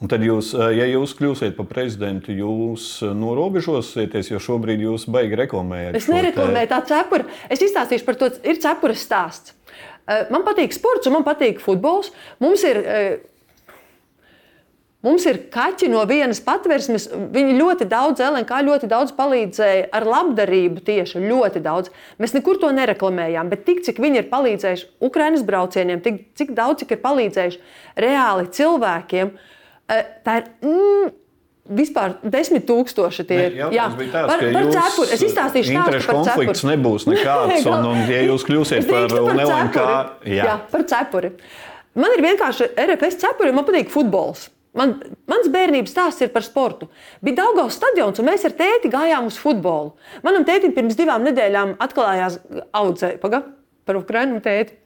Un tad, jūs, ja jūs kļūsiet par prezidentu, jūs norobežosieties, jo šobrīd jūs baigi reklamējat. Es nereklamēju tā cepura. Es izstāstīšu par to, ir cepura stāsts. Eh, man patīk sports, un man patīk futbols. Mums ir, eh, mums ir kaķi no vienas patvērsmes. Viņi ļoti daudz, LNK ļoti daudz palīdzēja ar labdarību, tieši ļoti daudz. Mēs nekur to nereklamējām, bet tik cik viņi ir palīdzējuši Ukraiņas braucieniem, tik, cik daudz cik ir palīdzējuši reāli cilvēkiem, eh, tā ir. Mm, Vispār desmit tūkstoši tie ir. Jā, bija tāds, par, par cepuri. Es izstāstīšu interešu par konflikts cepuri. nebūs nekāds. Un, un, ja jūs kļūsiet par cepuri. jā. jā, par cepuri. Man ir vienkārši RFS cepuri, man patīk futbols. Man, mans bērnības stāsts ir par sportu. Bija Daugavas stadions, un mēs ar tēti gājām uz futbolu. Manam tētim pirms divām nedēļām atklājās audzēja, paga, par Ukrainu tēti.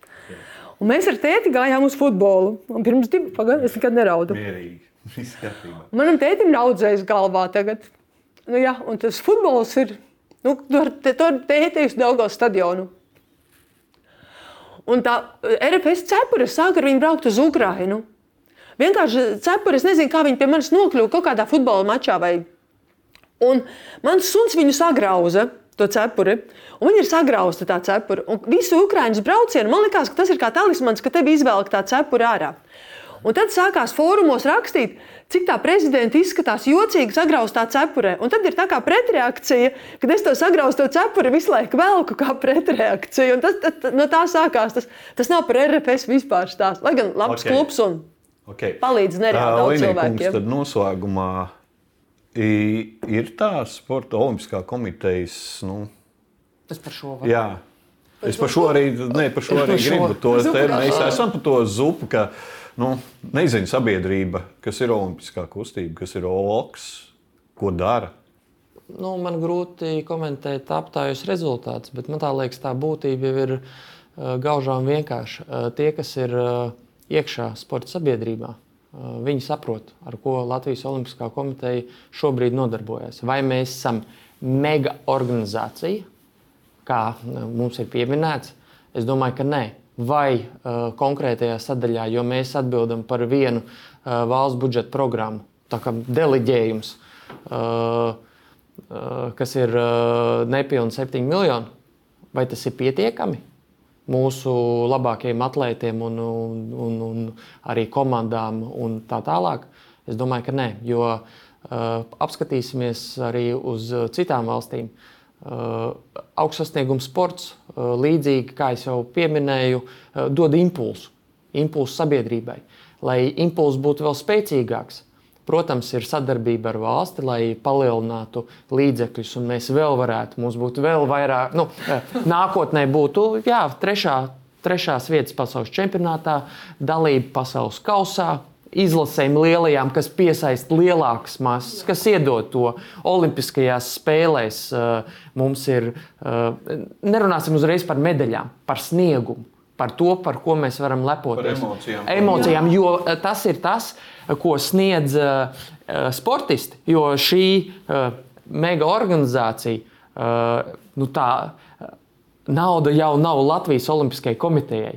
Un mēs ar tēti gājām uz futbolu. Un pirms divām, paga, es nekad neraudu. Mierīgi. Viss kārtībā. Manam tētim ir audzējis galvā tagad. Nu, jā, un tas futbols ir. Nu, tur tur tēti uz Daugavas stadionu. Un tā eh, RFS cepure sāk ar viņu braukt uz Ukrajinu. Vienkārši cepure, es nezinu, kā viņi pie manis nokļuva kaut kādā futbola mačā. Vai... Un mans suns viņu sagrauza. To cepuri. Un viņi ir sagrauzti tā cepura. Un visu Ukrāņu braucienu man liekas, ka tas ir kā talismans, ka tev izvēlēt tā cepura ārā. Un tad sākās fórumos rakstīt, cik tā prezidenta izskatās jocīgi sagrauztā cepurē. Un tad ir tā kā pretreakcija, kad es to sagrauzto cepuri visu laiku velku kā pretreakciju. Un tas, tas, no tā sākās. Tas, tas nav par RFS vispār stāsts. Lai gan labs Ok. okay. klubs un Okay. palīdz nereāli daudz cilvēkiem. Tad noslēgumā ir tā sporta olimpiskā komitejas. Nu, Tas par šo varu. jā. Es par šo arī, ne, par šo arī Par šo. gribu to teikt. Mēs esam par to zupu, ka nu, nezinu, sabiedrība, kas ir olimpiskā kustība, kas ir OLOKS, ko dara. Nu, man grūti komentēt aptājus rezultātus, bet man liekas, tā būtība jau ir uh, gaužām vienkārša. Uh, tie, kas ir uh, iekšā sporta sabiedrībā, viņi saprot, ar ko Latvijas Olimpiskā komiteja šobrīd nodarbojas. Vai mēs esam mega organizācija, kā mums ir pieminēts? Es domāju, ka nē. Vai uh, konkrētajā sadaļā, jo mēs atbildam par vienu uh, valsts budžeta programmu, tā kā deleģējums, uh, kas ir nepilnīgi 7 miljoni, vai tas ir pietiekami mūsu labākajiem atlētiem un, un, un, un arī komandām un tā tālāk? Es domāju, ka nē, jo uh, apskatīsimies arī uz citām valstīm. Uh, Augstsasniegums sports, līdzīgi kā jau pieminēju, uh, dod impulsu, impulsu sabiedrībai. Lai impulss būtu vēl spēcīgāks, protams, ir sadarbība ar valsti, lai palielinātu līdzekļus, un mēs vēl varētu, mums būtu vēl vairāk, nu, eh, nākotnē būtu jā, trešā, trešās vietas pasaules čempionātā, dalība pasaules kausā. Izlasēm lielajām, kas piesaista lielākas masas, kas iedod to Olimpiskajās spēlēs. eh, Mums ir, eh, nerunāsim uzreiz par medaļām, par sniegumu, par to, par ko mēs varam lepoties. Par emocijām. emocijām jo eh, tas ir tas, ko sniedz uh, sportisti. Jo šī uh, mega organizācija, uh, nu tā nauda jau nav Latvijas Olimpiskajai komitejai.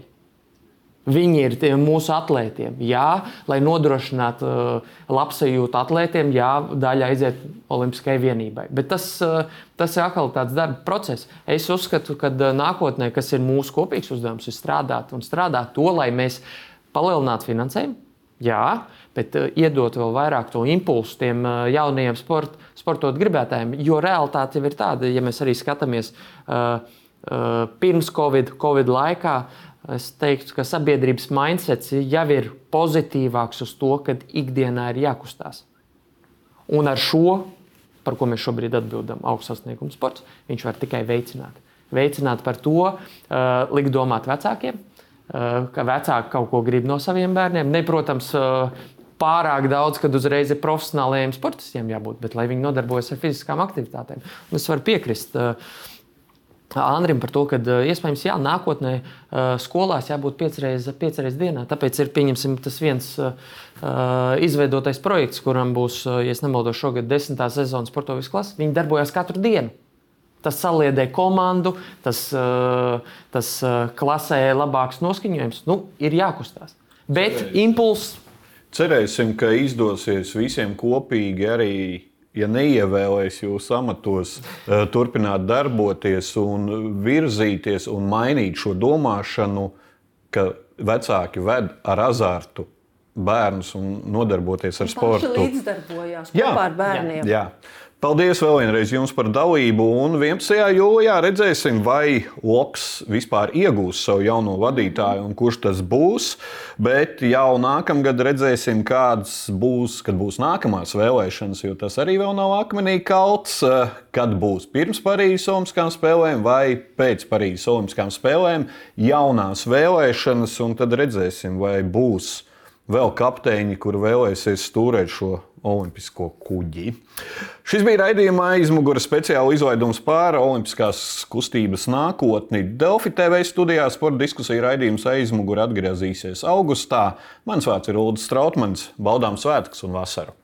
Viņi ir tie mūsu atlētiem. Jā, lai nodrošinātu uh, labsajūtu atlētiem, jā, daļa aiziet Olimpiskajai vienībai. Bet tas, uh, tas ir atkal tāds darba process. Es uzskatu, ka uh, nākotnē, kas ir mūsu kopīgs uzdevums, ir strādāt un strādāt to, lai mēs palielinātu finansējumu. Jā, bet uh, iedot vēl vairāk to impulsu tiem uh, jaunajiem sport, sportot gribētājiem. Jo realitāte jau ir tāda, ja mēs arī skatāmies uh, pirms Covid, Covid laikā. Es teiktu, ka sabiedrības mindsets jau ir pozitīvāks uz to, ka ikdienā ir jākustās. Un ar šo, par ko mēs šobrīd atbildam, augsts sasniegums sports, viņš var tikai veicināt. Veicināt par to, uh, likt domāt vecākiem, uh, ka vecāki kaut ko grib no saviem bērniem. Ne, protams, uh, pārāk daudz, kad uzreiz ir profesionāliem sportistiem jābūt, bet lai viņi nodarbojas ar fiziskām aktivitātēm. Un es varu piekrist. Uh, Andrim par to, ka iespējams jā, nākotnē skolās jābūt piecreiz, piecreiz dienā. Tāpēc ir pieņemsim, tas viens izveidotais projekts, kuram būs, ja nemaldos, šogad desmitā sezonas sportovis klases. Viņi darbojas katru dienu. Tas saliedē komandu, tas, tas klasē labāks noskaņojums. Nu, ir jākustās. Bet impulss Cerēsim, ka izdosies visiem kopīgi arī, ja neievēlēs jūs amatos, eh, turpināt darboties un virzīties un mainīt šo domāšanu, ka vecāki ved ar azartu bērnus un nodarboties ar sportu. līdzdarbojās kopā ar bērniem. Jā. Paldies vēl vienreiz jums par dalību. Un 11. jūlijā redzēsim, vai Loks vispār iegūs savu jauno vadītāju un kurš tas būs. Bet jau nākamgad redzēsim, kādas būs, kad būs nākamās vēlēšanas, jo tas arī vēl nav akmenī kalts. Kad būs pirms Parīzes Olimpiskām spēlēm vai pēc Parīzes Olimpiskām spēlēm jaunās vēlēšanas, un tad redzēsim, vai būs vēl kapteiņi, kur vēlēsies stūrēt šo olimpisko kuģi. Šis bija raidījuma aizmugure speciāla izlaidums par olimpiskās kustības nākotni. Delfi TV studijā sporta diskusija raidījums aizmugure atgriezīsies augustā. Mans vārds ir Ulrichs Strautmans. Baudām svētkus un vasaru!